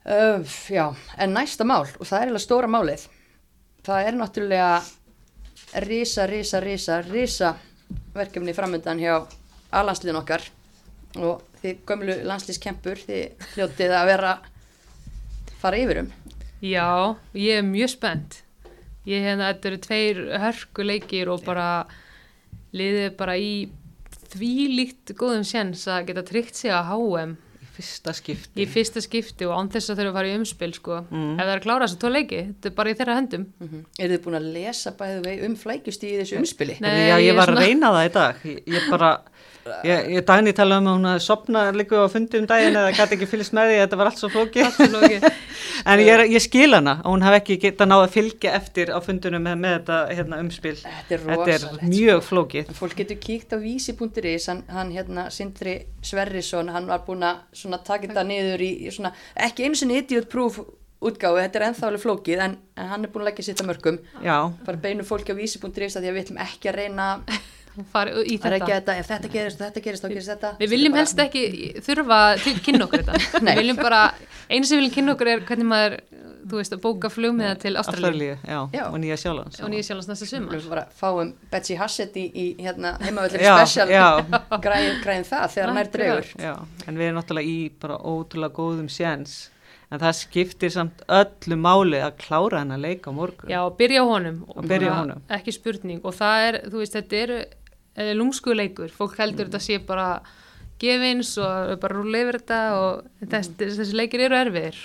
Uh, já, en næsta mál og það er eiginlega stóra málið það er náttúrulega risa, risa, risa, risa verkefni framöndan hjá alansliðin okkar. Og þið gömlu landslískempur þið hljótið að vera fara yfirum
Já, ég er mjög spennt. Ég hérna, þetta eru tveir hörkuleikir og bara liðið bara í því líkt góðum séns að geta tryggt sig að
Í fyrsta skipti.
í fyrsta skipti og án þess að þau eru að fara í umspil sko.
Mm.
Ef það er að klára þessu tvo leiki, þetta er bara í þeirra höndum.
mm -hmm. Er þið búin að lesa bæðu vei um flækjust í þessu umspili?
Nei,
já, ég
ég
var
svona-
að reyna það í dag. Ég, ég bara, ég, dagni tala um að hún að sopna líka á fundi um daginn eða gæti ekki fylgst með því, þetta var allt svo
lagi.
En ég, ég skil hana að hún hef ekki getað náða að fylgja eftir á fundunum með, með þetta hérna, umspil.
Þetta er
Þetta er mjög flókið.
En Fólk getur kíkt á vísi.is, hann, hann hérna Sindri Sverrisson, hann var búin að taka þetta niður í, í svona, ekki einu sinni idiot proof útgáfu, þetta er ennþá alveg flókið, en, en hann er búin að leggja sitt að mörgum.
Já,
Bara beinu fólki á vísi.is að því að við ætlum ekki að reyna
Fari í
að reykja
þetta.
þetta, ef þetta gerist og þetta gerist, þá gerist þetta.
Við viljum helst ekki þurfa til að kynna okkur þetta.
Nei.
Við viljum bara, einu sem við viljum kynna okkur er hvernig maður, þú veist, að bóka flugmiða til Ástralíu
já, og Nýja Sjálands.
og nýja sjálfans næsta sumar.
Við bara fáum Betsy Hassett í, í hérna, heimavöldur special
já.
græðin, það þegar nær
Akkurat.
dregur.
Já, en við erum náttúrulega í bara ótrúlega góðum séns. En það skiptir samt öllu máli að klára henn að leika á morgun.
Já, byrja á honum. og
byrja á honum.
Ekki spurning. Og það er, þú veist, þetta eru er lúmsku leikur. Fólk heldur þetta sé bara gefins og bara rúla yfir þetta og þess, þessi leikir eru erfiðir.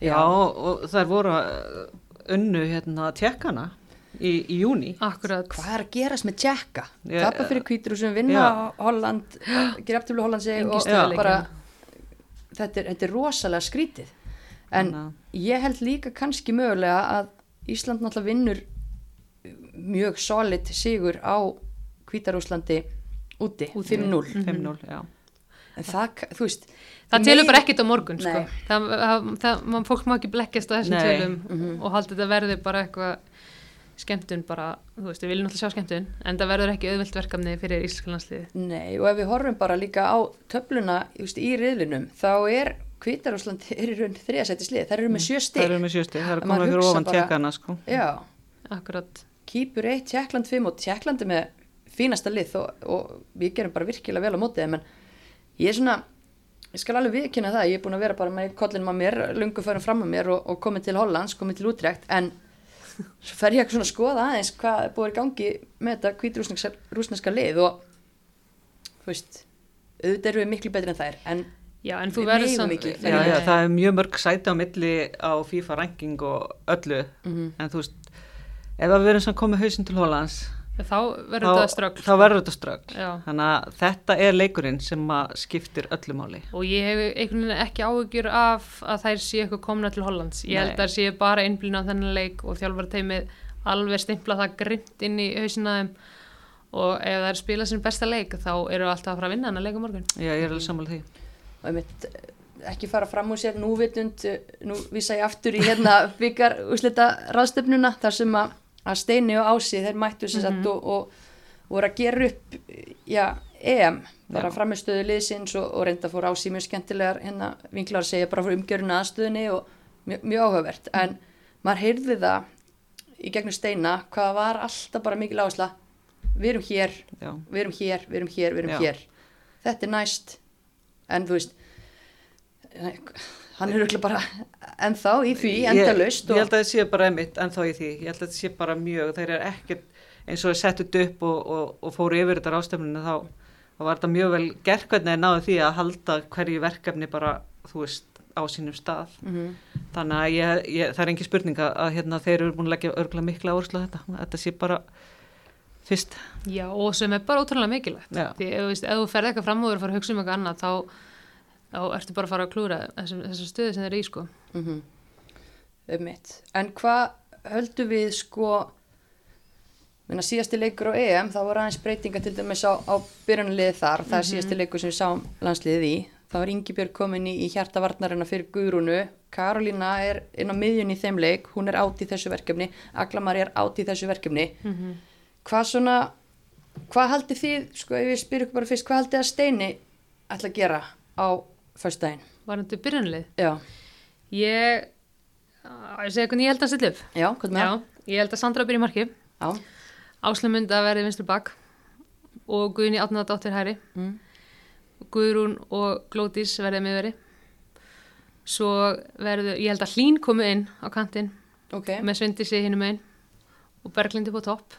Já, og þær voru uh, unnu hérna tjekkana í, í júni.
Akkurat.
Hvað er að gerast með Tjekka? Tapa fyrir kvíturúsum, vinna
Já.
Holland, gera afturlu Hollandsi
Engin
og
stöðugleiki.
bara þetta er, þetta er rosalega skrítið en
Þannig
ég held líka kannski mögulega að Ísland náttúrulega vinnur mjög solid sigur á Hvítarúslandi úti, 5-0
5-0, já.
en það, þú veist
Það telur bara ekkert á morgun, sko. Það, það, það, man, fólk má ekki blekkjast á þessum
Nei.
tölum
Mhm.
og halda þetta verði bara eitthvað skemmtun bara, þú veist, við viljum náttúrulega sjá skemmtun en það verður ekki auðvelt verkefni fyrir íslensku landsliði.
Nei, og ef við horfum bara líka á töfluna just, í riðlinum, þá er Kvítarúsland er í raun þriðasætti slið, þær eru með sjö
Það
stig
eru með sjösti, það
maður
komið fyrir ofan tjekkana sko.
já,
akkurat
Kýpur 1, Tjekkland 5 og Tjekkland er með fínasta lið og, og við gerum bara virkilega vel á mótið þeim, en ég er svona ég skal alveg viðkynna það, ég er búin að vera bara með kollinum að mér, lungu förum fram að mér og, og komið til Hollands, komið til útrekt en svo fer ég ekki svona að skoða aðeins hvað er búið í gangi með þetta kvítrúsneska lið og þú veist auðvitað eru við miklu betri en þær en
já, en þú
Við
verður samt-
já, já, það er mjög mörg sæti á milli á FIFA ranking og öllu
Mhm.
en þú veist, ef að við erum samt komið hausinn til Hollands
þá verður þetta strögg
þá verður þetta strögg
Já.
þannig að þetta er leikurinn sem að skiptir öllu máli.
Og ég hef einhvern veginn ekki áhugjur af að þær séu eitthvað komna til Hollands. Ég held
Nei.
að þær séu bara innblýna á þennan leik og þjálfara teimið alveg stimpla það grimt inn í hausina þeim. Og ef þær spila sin besta leik þá eru alltaf að fara að vinna hann að leika morgun.
Já, ég er alveg sammála því.
Og einmitt eh, ekki fara fram úr sér núvitund eh, nú vísa ég aftur í hérna byggar úslita ráðstöfnuna þar sem að, að Steini og Ási þeir mættu sér satt og, og voru að gera upp já, EM, bara framistöðu liðsins og, og reynda fór Ási mjög skemmtilegar hérna vinklar að segja bara frá umgjöruna aðstöðunni og mjög, mjög áhugavert. En maður heyrði það í gegnum Steina hvað var alltaf bara mikil áhersla. Við erum hér, við erum hér, við erum hér, við erum
Já.
hér. Þetta er næst. En þú veist hann er auðvitað bara ennþá í því, endalaust
ég, ég held að það sé bara emitt ennþá í því, ég held að það sé bara mjög þeir eru ekkert eins og þeir settut upp og, og, og fóru yfir þetta rástefninu þá, þá var þetta mjög vel gert hvernig þeir náðu því að halda hverju verkefni bara, þú veist, á sínum stað.
Mm
þannig að ég, ég, það er engi spurning að, að hérna, þeir eru búin að leggja örgulega mikla áherslu á þetta, þetta sé bara fyrst,
já og sem er bara ótrúlega mikilvægt.
Já.
því ef, þú veist, ef þú ferð eitthvað fram og eru að fara að hugsa um eitthvað annað þá, þá ertu bara að fara að klúra þessum, þessum stöðu sem þeir eru í sko.
-hmm. um mitt en hvað höldum við sko minna síðasti leikur á EM þá voru aðeins breytinga til dæmis á, á byrjunliði þar, það er síðasti leikur sem við sáum landsliðið í, þá er Ingibjörg komin í, í hjartavarnarina fyrir Guðrúnu. Karolína er inn á miðjun í þeim leik. Hún er átt í þessu verkefni. Aglamari er átt í þessu verkefni.
Mm
hvað svona hvað haldið þið, sko ef ég spyr ykkur bara fyrst hvað haldið að Steini ætla að gera á föstudaginn?
var þetta byrjanlið
Já,
ég, ég segja hvernig ég held að setja upp
já, hvað með
já, ég held að Sandra byrja í marki
Já,
Áslamund að verði vinstri bak og Guðni Átnadóttir hæri
mm.
Guðrún og Glódís verði miðveri. Svo verður, ég held að Hlín komu inn á kantinn
ok,
með Svindisi hinum einn og Berglindi på topp.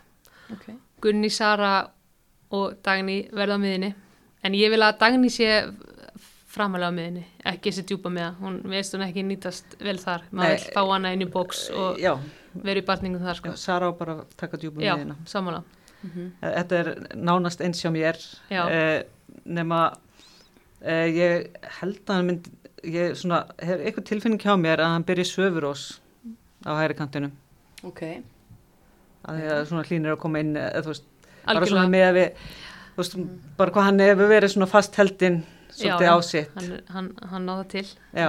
Ok.
Gunni, Sara og Dagný verða á miðinni en ég vil að Dagný sé framalega á miðinni, ekki þessi djúpa með hún veist hún ekki nýtast vel þar. Maður vil fá hana inn í bóks og
já,
vera í barningum þar sko.
Sara á bara að taka djúbum
já,
miðina
sammála.
Þetta er nánast eins hjá mér.
Já.
eh, nema eh, ég held að hann mynd ég svona, hef eitthvað tilfinning hjá mér að hann byrji söfurós á hægri kantinum.
Ok,
að því að svona hlínir að koma inn eða þú veist, bara
Algjörlega.
svona með að við þú veist, bara hvað hann hefur verið svona fast heldinn svolítið
Já,
á sitt.
hann, hann, hann náða til.
Já,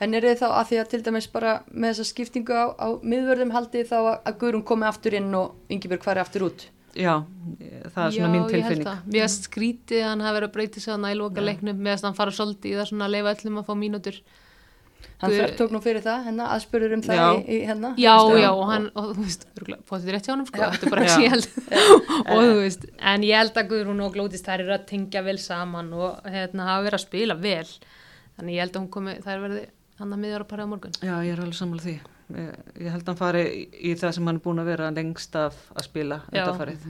En er þið þá að því að til dæmis bara með þessa skiptingu á, á miðvörðum haldið þá að, að Guðrún komi aftur inn og Ingibjörg fari aftur út?
já, það er svona mín tilfinning.
Mér að skrítið að hann hafi verið að breyta sig í loka leiknum. Með að hann fara svolítið í það svona að leifa öllum að fá mínútur
Hann tók nú fyrir það, hennar, aðspurður um það
Já.
í, í hennar
Já,
Veistu?
já, og hann, og þú veist, fóttið rétt hjá hann sko, þetta er bara ekki ég held. Og þú veist, en ég held að Guðrún og Glótist þær eru að tengja vel saman og hérna hafa verið að spila vel. Þannig ég held að hún komi, þær verði hann að miðjara parið á morgun.
Já, ég er alveg sammála því. Ég, ég held að hann fari í, það sem hann er búin að vera lengst af að spila undanfarið,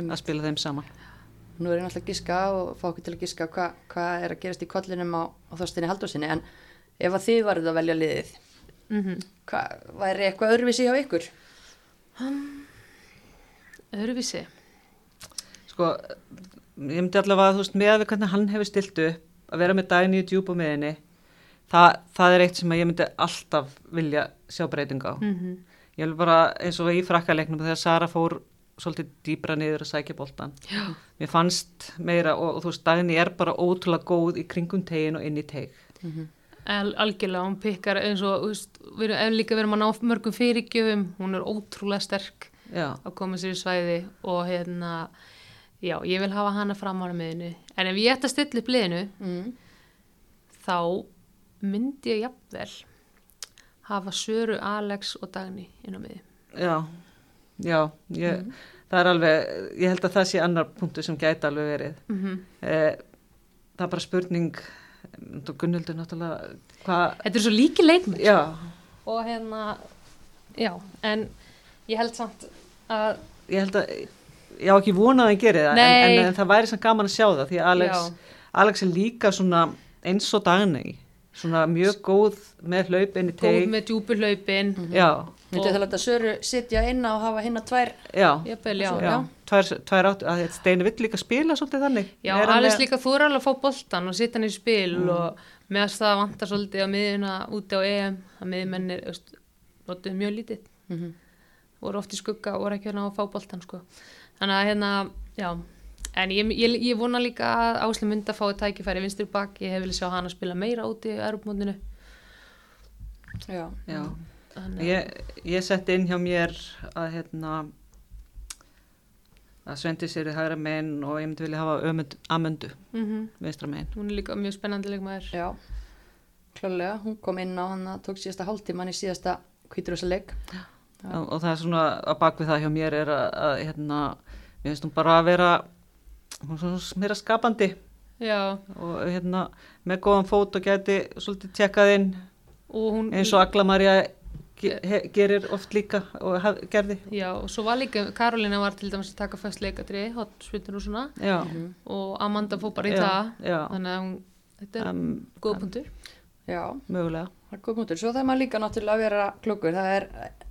að spila þeim saman.
Nú er ég náttúrulega að giska og fá okkur til að giska hvað hva er að gerast í kollinum á, á þóstinni Haldursinni en ef að þið varðið að velja liðið
mm -hmm.
hvað væri eitthvað öðruvísi hjá ykkur?
Öðruvísi
sko, ég myndi allavega að þú veist með að við hvernig hann hefur stilt upp að vera með dagni í djúpa meðinni það, það er eitt sem að ég myndi alltaf vilja sjá breyting á
mm -hmm.
ég vil bara eins og í frakkaleiknum þegar Sara fór svolítið dýbra niður að sækja boltan
Já.
mér fannst meira og, og þú veist dagni er bara ótrúlega góð í kringum tegin og inn í teg
Al, algjörlega, hún pikkar eins og við erum líka verðum að ná mörgum fyrirgjöfum hún er ótrúlega sterk
já,
að koma sér í svæði og hérna já, ég vil hafa hana fram ára miðinu en ef ég ætti að stilla upp liðinu
Mm.
þá myndi ég jafnvel hafa Söru, Alex og Dagný inn á miði.
Já, já, ég, það er alveg, ég held að það sé annar punktu sem gæti alveg verið.
Mm
Eh, það er bara spurning, Gunnildur náttúrulega, hvað,
Þetta er svo líki leikmenn.
já,
Og hérna, já, en ég held samt að,
ég held að, ég á ekki vonað að hann geri það, en, en, en það væri samt gaman að sjá það, því að Alex. Alex er líka svona eins og Dagný, svona mjög góð með hlaup inn í
góð
teig,
með djúpulhlaupin,
já,
Myndi
Og-
það láta Söru sitja inn á og hafa hinna tvær
já,
jafnvel, já.
já, tvær, tvær áttu, að þetta Steini vill líka spila svolítið þannig.
Já,
með-
líka þú er alveg að fá boltan og setja hann í spil og meðast það vantar svolítið á miðuna úti á EM að miðmennir notuðu mjög lítið
Mhm.
voru oft í skugga og voru ekki að ná að fá boltan sko. þannig að hérna, já en ég, ég, ég vona líka að Ásli myndi að fá tækifæri vinstri bak ég hef vilja sjá hann að spila meira úti í Europamótinu
Já.
Já,
að
ég, ég setti inn hjá mér að hérna að Svendi sér í hægra megin og ég myndi vilja hafa ömund, amöndu
mm
vinstra megin.
hún er líka mjög spennandi leikmaður
Já, klálega, hún kom inn á hann að tók síðasta hálftíman í síðasta kvíturúsaleg. Já.
og, og það er svona að bakvið það hjá mér er að, að hérna, mér finnst hún bara að vera hún er svona meira skapandi
já,
og hérna með góðan fót og geti svolítið tjekkað inn
og hún
eins og Agla Marja gerir oft líka og gerði.
já, og svo var líka, Karolina var til dæmis að taka fast leikatri, hotspiltur og svona
Já,
og Amanda fór bara í
Já,
það
já.
þannig að hún, þetta er
um,
góð punktur
Já,
mögulega.
það er góð mútur. Svo það er maður líka náttúrulega að vera klokkur. Það er eh,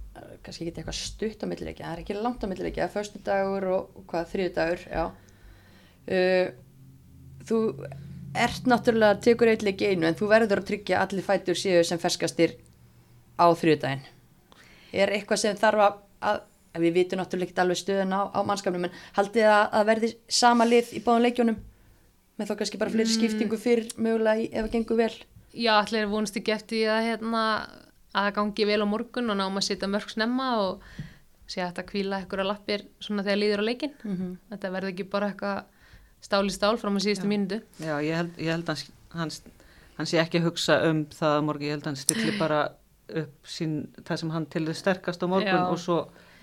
kannski ekki eitthvað stutt á millileikja, það er ekki langt á millileikja, það er förstu dagur og, hvað, þriðu dagur, já. Uh, þú ert náttúrulega, tekur eitthvað einu, en þú verður að tryggja allir fætur séu sem ferskastir á þriðu daginn. Er eitthvað sem þarf að, að við vitum náttúrulega ekki alveg stöðun á, á mannskapnum, en haldið að, að verði sama lið í báðum leikjónum með þá kannski bara fleiri skiptingu fyrir mögulega í, ef það gengur vel.
já, allir vonast ekki eftir því að hérna, að það gangi vel á morgun og náum að setja mörg snemma og sé að þetta kvíla ykkur að lappir svona þegar líður á leikin
Mhm.
þetta verði ekki bara eitthvað stál í stál fram á síðustu mínútu
Já, ég held, ég held að hann, hann sé ekki að hugsa um það að morgun, ég held að hann stilli bara upp sín, það sem hann til þess sterkast á morgun
Já.
og svo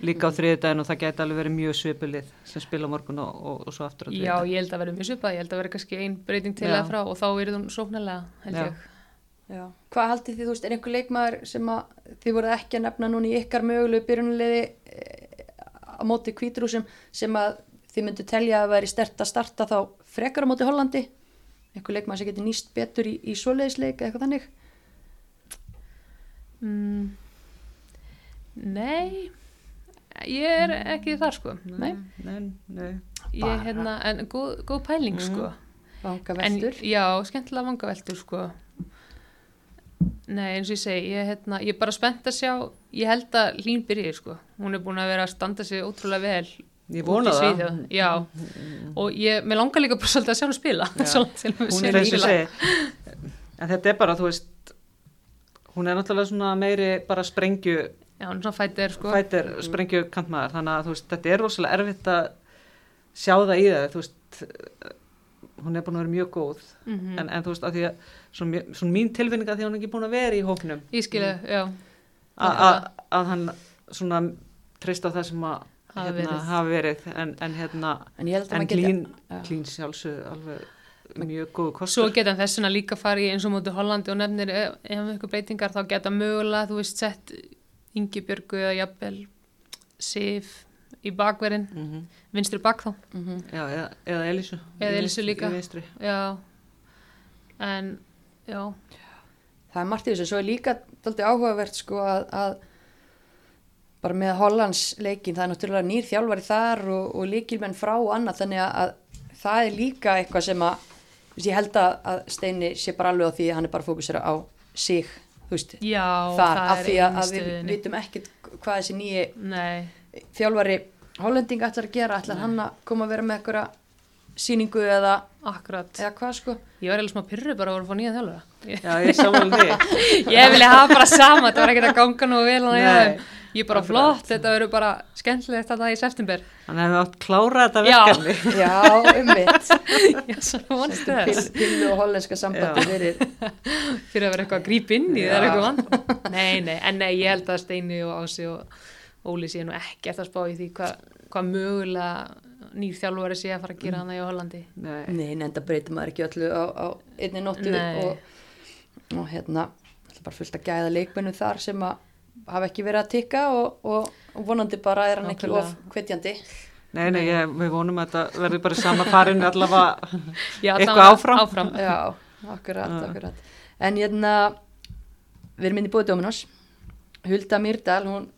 líka á þriðdæðin og það gæti alveg verið mjög svipulið sem spila á morgun og, og, og svo aftur á
já,
þriðdæðin.
ég held að verði mjög svipað, ég held að verði kannski ein breyting til
Já.
að frá og þá verður hún sóknarlega held
Já.
ég
Já. Hvað haldið þið, þú veist, er einhver leikmaður sem að þið voruð ekki að nefna núna í ykkar mögulegu byrjunulegi á móti kvítrúsum sem að þið myndu telja að veri stert að starta þá frekar á móti Hollandi? Einhver leikmaður sem getur nýst betur í, í svoleiðisleik eða eitthvað þannig?
Mm, Nei ég er ekki þar sko
Nei.
Nei, nei.
ég, hérna, en góð, góð pæling sko
Vanga
En,
veldur?
já, skemmtilega vangaveltur sko Nei, eins og ég segi ég, hérna, ég er bara spennt að sjá ég held að Lín byrji sko hún er búin að vera að standa sig ótrúlega vel
Ég vona
í
það.
Já, og ég, mér langar líka bara svolítið að sjá hún spila Svolítið til að
Hún er eins og
spila.
segi, en þetta er bara, þú veist, hún er náttúrulega svona meiri bara sprengju,
Já, hún er svona fættir sko.
fætir sprengju kantmaður, þannig að þú veist, þetta er rosalega erfitt að sjá það í það, þú veist, hún er búin að vera mjög góð,
Mhm.
en, en þú veist, að því að svona, svona mín tilfinninga því að hún er ekki búin að vera í hóknum,
Ég skilu, já.
Að, að, að hann svona treyst á það sem að
Hafi
hérna,
verið.
hafi verið, en, en hérna,
En ég held að
en klín, klín sjálfsög alveg mjög góðu
Svo
kostur.
geta hann þessuna líka farið í eins og móti Hollandi og nefnir ef ef ykkur breytingar þá geta mögulega, þú veist, sett Ingi Björgu eða jafnvel Sif í bakverðin
Mm
vinstri bak þá
Mhm.
Já, eða, eða Elísu.
Eða Elísu líka.
Í vinstri.
Já, en já,
Það er margt í þessu, svo er líka dálítið áhugavert sko að, að bara með Hollands leikin, það er náttúrulega nýr þjálfari þar og, og líkilmenn frá og annað, þannig að, að það er líka eitthvað sem að, veist, ég held að, Steini sé bara alveg á því að hann er bara fókusera á sig, veist,
já
þar, af því að, að við vitum ekkit hvað þessi nýji
Nei,
þjálfari Hollending ætlar að gera, ætlar hann að koma að vera með einhverja sýningu eða,
akkurat
eða hvað sko?
Ég var eða smá pyrru bara að voru að fá nýja þjálfara Ég,
Já, ég samanlega því.
ég vilja hafa bara sama, það var ekkert að ganga nú vel ég, er bara
Akkurat.
flott, þetta verður bara skemmtilegt þetta í september.
Þannig að við átt klára þetta
Já.
verkefni.
Já, um mitt.
Já, svona vonst þess.
Pillu og hollenska sambandi
Já.
fyrir.
Fyrir að vera eitthvað að grípa inn í það er
Já.
eitthvað vand. Nei, nei, en nei, ég held að Steini og Ási og Óli sé nú ekki eftir að spá í því hvað hva mögulega nýr þjálfari sé að fara að gera hana í Hollandi.
Nei.
Nei, nefnda breytir maður ekki öllu á, á einni nóttu og, og hérna, það er bara fullt að gæða leikmennu þar sem að hafa ekki verið að tikka og, og, og vonandi bara er hann ekki
Nákvæmlega.
of hvetjandi.
Nei, nei, ég, við vonum að þetta verður bara sama farinu allavega
Já,
eitthvað
allavega
áfram.
áfram.
Já, akkurat, akkurat. En hérna, við erum inn í búið Dominos. Hulda Myrdal, hún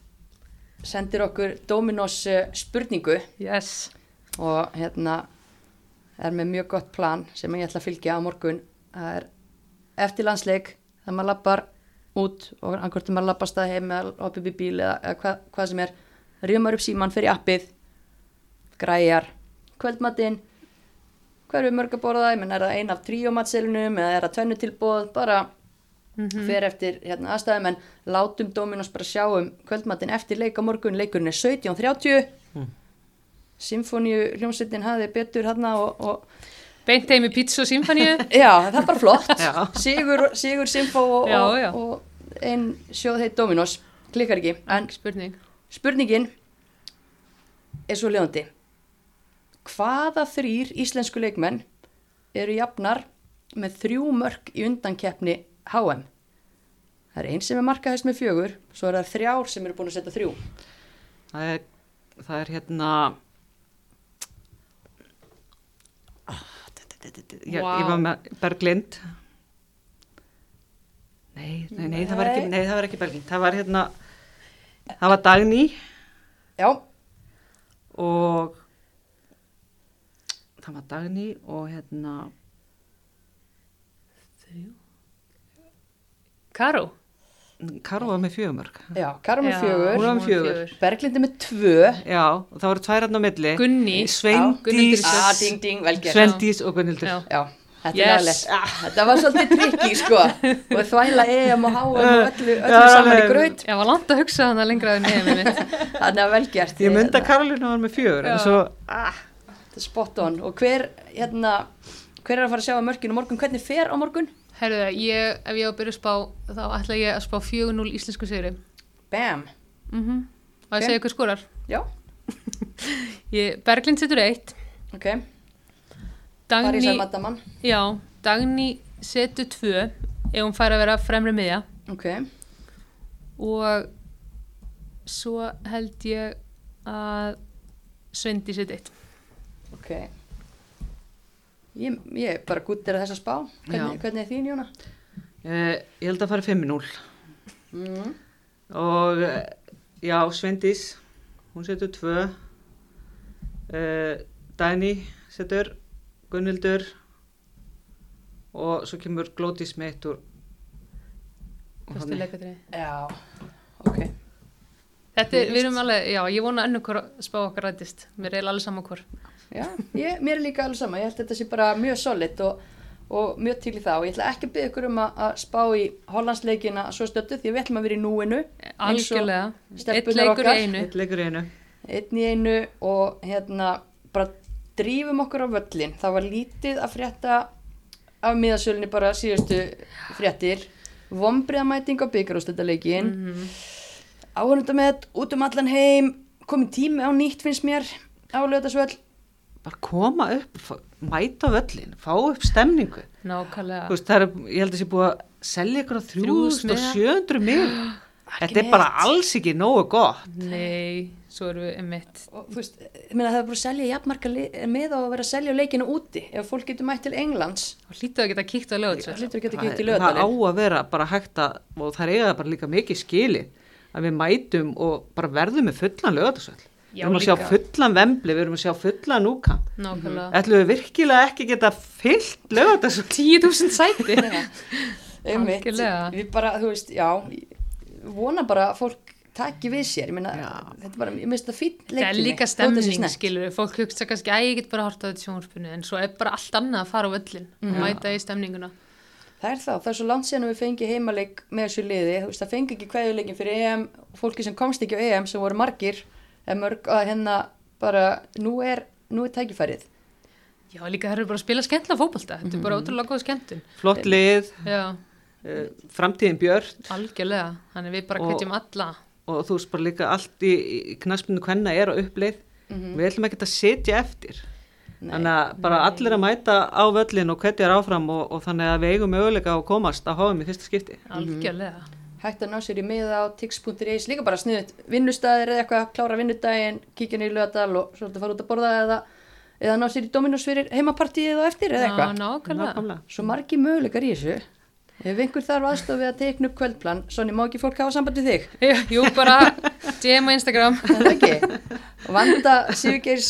sendir okkur Dominos eh, spurningu
Yes.
Og hérna er með mjög gott plan sem ég ætla að fylgja á morgun. Það er eftir landsleik, þegar maður lappar út og annarkortum maður lappar stað heim eða hoppið upp í bíl eða, eða hva, hvað sem er. Rjömmar upp síman fyrir appið, græjar, kvöldmatinn, hvað eru mörg að borða, menn er það ein af tríómatselunum eða er það tvennu tilbóð, bara fer eftir hérna, aðstæðum en látum Dominos bara sjá um kvöldmatinn eftir leik á morgun, leikurinn er 17.30
Mm.
Symfóníu hljómsveitin hafi betur hérna og, og
Beint heim í pizza symfóníu.
já, það er bara flott. Sigur, Sigur Symfó og,
Já,
og,
já.
og ein sjóð heit Dominos klikkar ekki, en
spurning.
spurningin er svo ljóðandi hvaða þrýr íslensku leikmenn eru jafnar með þrjú mörk í undankeppni HM það er einn sem er markahæst með fjögur svo er það þrjár sem eru búin að setja þrjú
Það er, það er hérna ég, var með Berglind. Nei, nei, nei, það var ekki,
Nei.
það var ekki Berglind. Það var hérna Það var Dagný.
Já,
og það var Dagný og hérna
Karó.
Karó var með fjögumörk
já, Karum með fjögur
Hún var með fjögur.
Berglindi með tvö
Já, og það voru tvær hann á milli
Gunni.
Sveindís
ah, ding ding, vel gert
Sveindís og Gunnildur
Já.
Já, þetta
Yes.
er aðlegt. Þetta var svolítið trikki, sko. Og þvæla EM og HM og öllu,
Já,
öllu saman í graut.
Já, var langt að hugsa þannig að lengra en nefnum mitt.
Þannig að vel gert.
Ég myndi að Karolina var með fjögur svo, ah,
Þetta er spot on. Og hver, hérna, hver er að fara að sjá að mörkinu morgun? Hvernig fer á morgun?
Herðu, ég, ef ég á að byrja að spá, þá ætla ég að spá 4-0 íslensku sigri.
Bam.
Mm Og að
Ok.
segja ykkur skorar.
Já,
Ég, Berglind setur eitt.
ok.
Dagný,
Parísar Madaman.
já, Dagný setur tvö ef hún fær að vera fremri miðja.
Ok.
Og svo held ég að Svendi setur eitt.
Ok. Ég, ég bara gúttir að þessa spá. Hvernig, hvernig er þín, Jóna?
eh, ég held að fara 5-0
Mm.
og eh, já, Sveindís hún setur tvö uh, Dagný setur Gunnildur og svo kemur Glódís með eitt úr.
Já, ok.
Þetta er, við erum alveg, já, ég vona ennum hvort spá okkar rættist. Mér er alveg saman hvort.
Já, ég, mér er líka alveg sama. Ég held að þetta sé bara mjög solid og, og mjög til í það. Og ég ætla ekki að byggja ykkur um að, að spá í Hollandsleikina svo stöttu því við ætlum að vera í núinu.
Algjörlega. Eitt leikur í einu.
Eitt leikur í einu
Einn í einu og hérna bara drífum okkur á völlin. Það var lítið að frétta af miðasölunni bara síðustu fréttir. Vombriðamæting á byggarústöldaleikin. Mm
Mhm.
Áhörnundamett út um allan heim. Komið tími á nýtt finnst mér á lögðasvöll.
Bara koma upp, mæta völlin fá upp stemningu.
Nákvæmlega.
Veist, það er, ég held að sé búið að selja ykkur á 3700 mil þetta er bara alls ekki nógu gott.
Nei, svo erum við mitt.
og þú veist, ég meina það er bara að selja jafnmarka með á að vera að selja leikinu úti. Ef fólk getur mætt til Englands.
Og hlýttu að geta kíkt á
það geta
það, það á að vera bara hægt að og það er eiga bara líka mikið skili að við mætum og bara verðum með fullan lögatarsvöld við erum að sjá
líka.
fullan vembli, við erum að sjá fullan
Nákvæmlega.
ætlum við virkilega ekki geta fyllt lögatarsvöld
10.000 sæti.
Við bara, þú veist, já vona bara að fólk taki við sér. Ég meina,
Já.
þetta er bara, ég minnst það fýtt
Það er líka stemning, skilur Fólk hugsa kannski að ég get bara að horta á þetta sjónvarpinu en svo er bara allt annað að fara á völlin og mæta í stemninguna.
Það er það, það er svo langt síðan að við fengi heimaleik með þessu liði, þú veist, það fengi ekki kveðuleikin fyrir EM, fólki sem komst ekki á EM sem voru margir, en mörg að hérna bara, nú er, nú er tækifærið.
Já, líka það eru bara að spila skemmtilega fótbolta, þetta er bara ótrúlega góð skemmtun.
Flott lið,
Já,
uh, framtíðin björn
algjörlega, þannig við bara hvetjum alla.
og þú veist bara líka allt í, í knaspinu hvenna er á uppleið. Við ætlum ekki að setja eftir.
Nei.
Þannig að bara allir að mæta á völlin og hvetja áfram og, og þannig að við eigum möguleika að komast að háum í fyrsta skipti.
Algjörlega.
Hægt að ná sér í miða á tix.is, líka bara sniðut vinnustæðir eða eitthvað, klára vinnudaginn, kíkja niður í lögadal og svo þetta fara út að borða eða, eða ná sér í Dominos fyrir heimapartíið og eftir eða eitthvað.
nákvæmlega.
Nákvæmlega.
Svo margi möguleikar í þessu. Ef einhver þarf aðstof við að teikna upp kvöldplan, Sonni, má ekki fólk hafa samband við þig?
Jú, bara DM á Instagram.
Er Það ekki. Og Vanda Sigurgeirs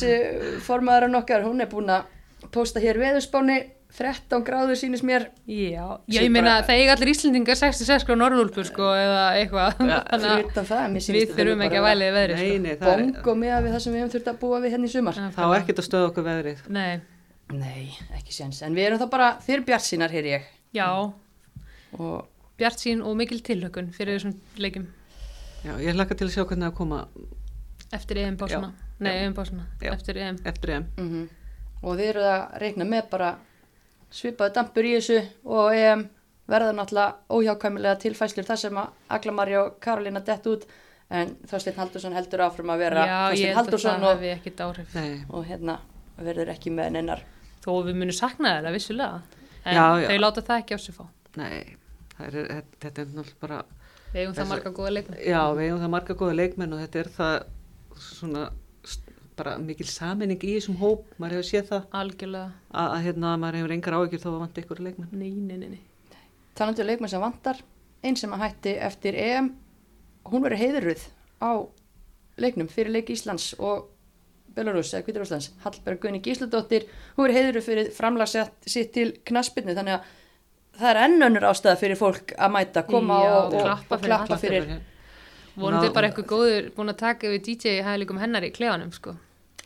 formaðurinn okkar, hún er búin að posta hér veðurspáni, 13 gráður sýnis mér.
Já, já ég meina það eiga allir Íslendingar 66 grá norðúlpu sko eða eitthvað. Þannig
Fyrir það, mér
að
sýnist
við þurfum ekki að vælið veðri
Nei,
sko.
nei, það er,
Bongo með við það sem við hefum þurft að búa við hérna í sumar.
þá er ekkert að stöða okkur veðrið.
Nei,
Nei, ekki séns. En við erum þá bara, eru bjart sínar, hér ég.
já,
Og
bjart sín og mikil tilhökun fyrir þessum leikum
Já, ég hlakka til að sjá hvernig það koma
eftir EM básuna. Nei, EM básuna, eftir EM.
eftir EM.
mm og þið eru að reikna með bara svipaðu dampur í þessu og EM verða náttúrulega óhjákvæmilega tilfæslur þar sem að Aglamari og Karolina dett út en Þorsteinn Haldursson heldur áfram að vera
að
Haldursson
það
og, og hérna verður ekki með nennar
Þó við munum sakna þeirra vissulega. En
Já, já.
þau láta það ekki á sig fá.
nei, það er, þetta er náttúrulega bara,
Við eigum það marga góða leikmenn.
já, við eigum það marga góða leikmenn og þetta er það svona bara mikil saminning í þessum hóp, maður hefur séð það
Algjörlega.
að, að hérna, maður hefur engar áhyggjur þó að vanta ykkur leikmenn.
Nei, nei, nei, nei.
talandi um leikmenn sem vantar einn sem að hætti eftir EM hún verður heiðurruð á leiknum fyrir leik Íslands og Belarus eða Kvítur Íslands Hallberg Gunni Gísladóttir hún verður heiðurruð fyrir framlagsett sitt til knaspinnu þannig að það er enn önnur ástæða fyrir fólk að mæta, koma
Já,
og, og,
klappa
og
fyrir
klappa fyrir
Vonandi
Ná-
bara eitthvað góður búin að taka yfir DJ hæðleikum hennar í klefanum sko.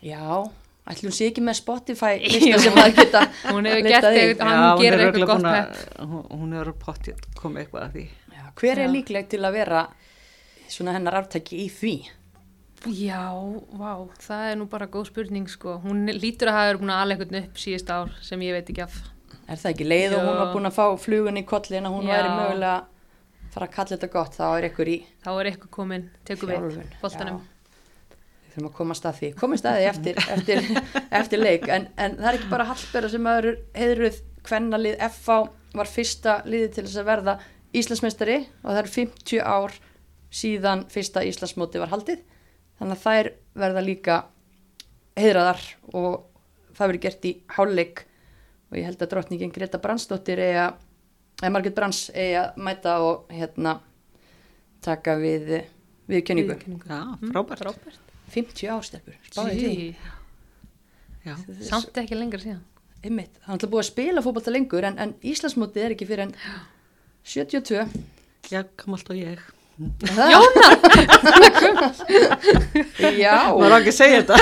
Já, ætlum sé ekki með Spotify sem að geta
Hún hefur gert eitthvað,
Já,
hann
er
gerir eitthvað gott
að- hún- er pottið komið eitthvað að því.
Já, Hver er
Já.
líkleg til að vera svona hennar aftæki í því?
Já, vá, það er nú bara góð spurning sko. Hún lítur að hafa verið búin að ala eitthvað upp síðust ár sem ég veit ekki af.
Er það ekki leið og
Já.
hún var búin að fá flugun í kollin að hún
Já.
væri mögulega að fara að kalla þetta gott, þá er ykkur í
Þá er eitthvað komin, tekur við
við þurfum að komast að því, komast að því eftir, eftir, eftir leik, en, en það er ekki bara Hallberga sem aður heiðruð kvennalið FH var fyrsta liði til þess að verða Íslandsmeistari og það eru 50 ár síðan fyrsta Íslandsmóti var haldið, þannig að þær verða líka heiðraðar og það verður gert í hálfleik og ég held að drottningin Greta Brandsdóttir eða, eða Margit Brands eða mæta og hérna taka við við kynningu.
Viðurkenningu.
Já, frábært.
Frábært.
50 ástelpur.
Samt ekki lengra síðan.
Einmitt, er alltaf búið að spila fótbolta lengur en, en Íslandsmótið er ekki fyrir en 72.
Já, kamalt og ég.
Jóna! Já,
Maður á ekki að segja þetta.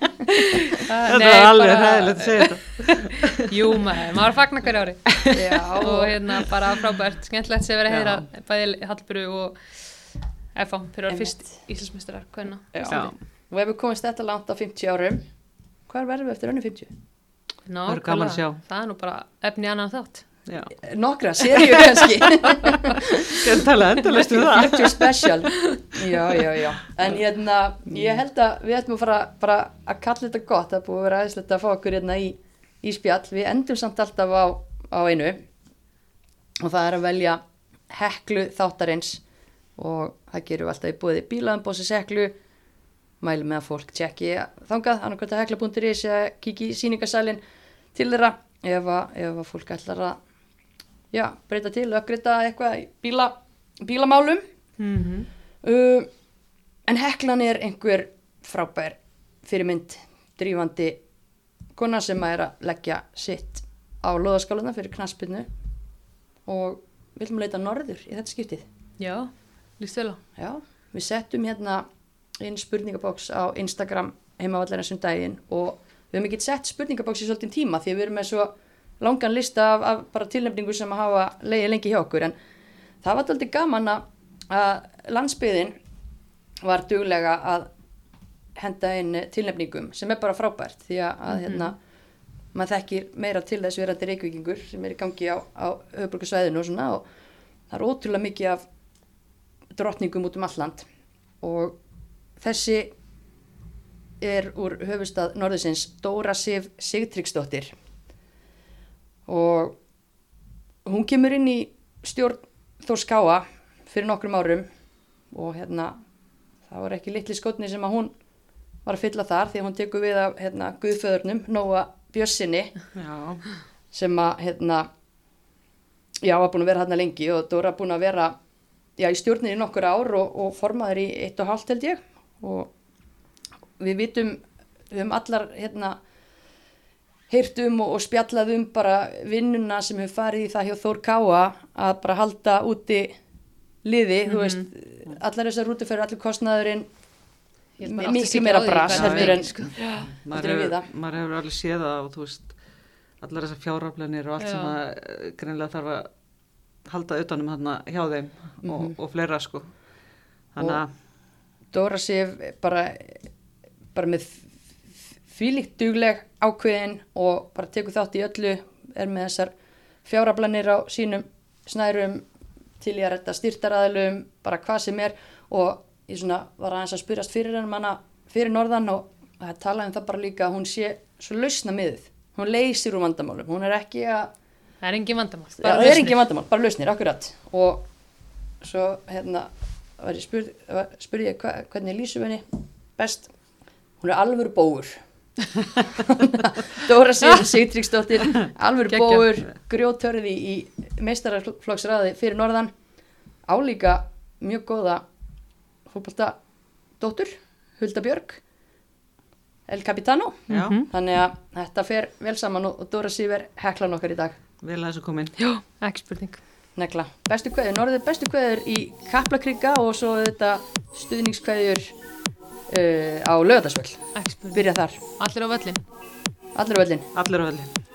Þetta er alveg hæðilegt að segja þetta.
Jú maður, maður fagnar hverju ári.
já,
og hérna bara frábært, skemmtilegt sem verið að heyra bæði Hallburu og FH vera
Einmitt.
fyrst
Já. og ef við komist þetta langt á 50 árum, hvað verðum við eftir önnu 50?
Ná,
verður gaman að sjá.
það er nú bara efni annan þátt
Já,
Nokkra, serjur kannski,
ég tala endalist um það.
50 special. Já, já, já. En hérna, ég held að við ættum að fara bara að kalla þetta gott, það er búið að vera aðeinslegt að fá okkur hérna í, í spjall. Við endum samt alltaf á, á einu og það er að velja heklu þáttarins og það gerum við alltaf í búið bílaðanbósi heklu mælum með að fólk tjekki þangað annarkvæmt að hekla.is eða kiki í síningasalinn til þeirra. Ef að, ef að fólk ætlar að já, breyta til, uppgreita eitthvað í bíla, bílamálum.
Mm -hmm.
uh, en heklan er einhver frábær fyrirmynd drífandi kona sem er að leggja sitt á loðaskáluna fyrir knaspinu og við viljum leita norður í þetta skiptið.
Já, á
Já, við settum hérna inn spurningabóks á Instagram heimavallarins um daginn og við höfum ekki sett spurningabóks í svolítið tíma því við erum með svo langan lista af, af bara tilnefningu sem að hafa leiði lengi hjá okkur. En það var alltaf gaman að, landsbyðin var duglega að henda inn tilnefningum sem er bara frábært því að, að hérna maður þekkir meira til þess verandi reykvíkingur sem er í gangi á, á höfbrukarsvæðinu og svona og það er ótrúlega mikið af drottningum út um alland og þessi er úr höfustad norðusins Dóra Sif Sigtryggsdóttir. Og hún kemur inn í stjórn Þór Skáa fyrir nokkrum árum. Og hérna það var ekki litli skotni sem að hún var að fylla þar því að hún tekur við af hérna, Guðföðurnum, Nóa Bjössinni
Já,
sem að hérna, já, var búin að vera hérna lengi og Dóra búin að vera já, í stjórninni í nokkur ár og, og formaður í eitt og hálft held ég og við vitum við höfum allar hérna heyrt um og, og spjallað um bara vinnuna sem hefur farið í það hjá Þór Káa að bara halda úti liði, þú veist allar þessar rútuferður, allir kostnaðurinn
Ég ekki
meira
hvað
heldur en
er, sko.
en við
hefur,
það.
maður hefur alveg séð það og þú veist, allar þessar fjáraflænir og allt
Já.
sem að eh, greinilega þarf að halda utanum þarna hjá þeim og,
Mhm.
og fleira sko. Þannig að,
Dóra Sif bara, bara með fýlíkt dugleg ákveðin og bara tekur þátt í öllu er með þessar fjárablanir á sínum snærum til í að retta styrtaraðilum bara hvað sem er og ég svona var aðeins að spyrast fyrir hann manna fyrir norðan og það talaði um það bara líka að hún sé svo lausna miðið hún leysir úr vandamálum, hún er ekki að
Það er engin vandamál.
Já, það er engin vandamál, bara lausnir, akkurat. Og svo hérna var ég spurð, var, spurði ég hva, hvernig lýsum henni? Best hún er alvöru bóur. Dóra Sigur Sigtríksdóttir alvöru bóur grjótörði í meistaraflokksræði fyrir norðan. Álíka mjög góða fótbolta dóttur Hulda Björg El Capitano.
Já,
þannig að þetta fer vel saman og, og Dóra Sigur heklan okkar í dag
vel að þessu komin.
Já, ekki spurning.
Negla, bestu kveður, norður bestu kveður í Kaplakrika og svo þetta stuðningskveður uh, á lögadagsvöll,
Ekki spurning.
byrja þar,
Allir á völlin.
allir á völlin.
Allir á velli.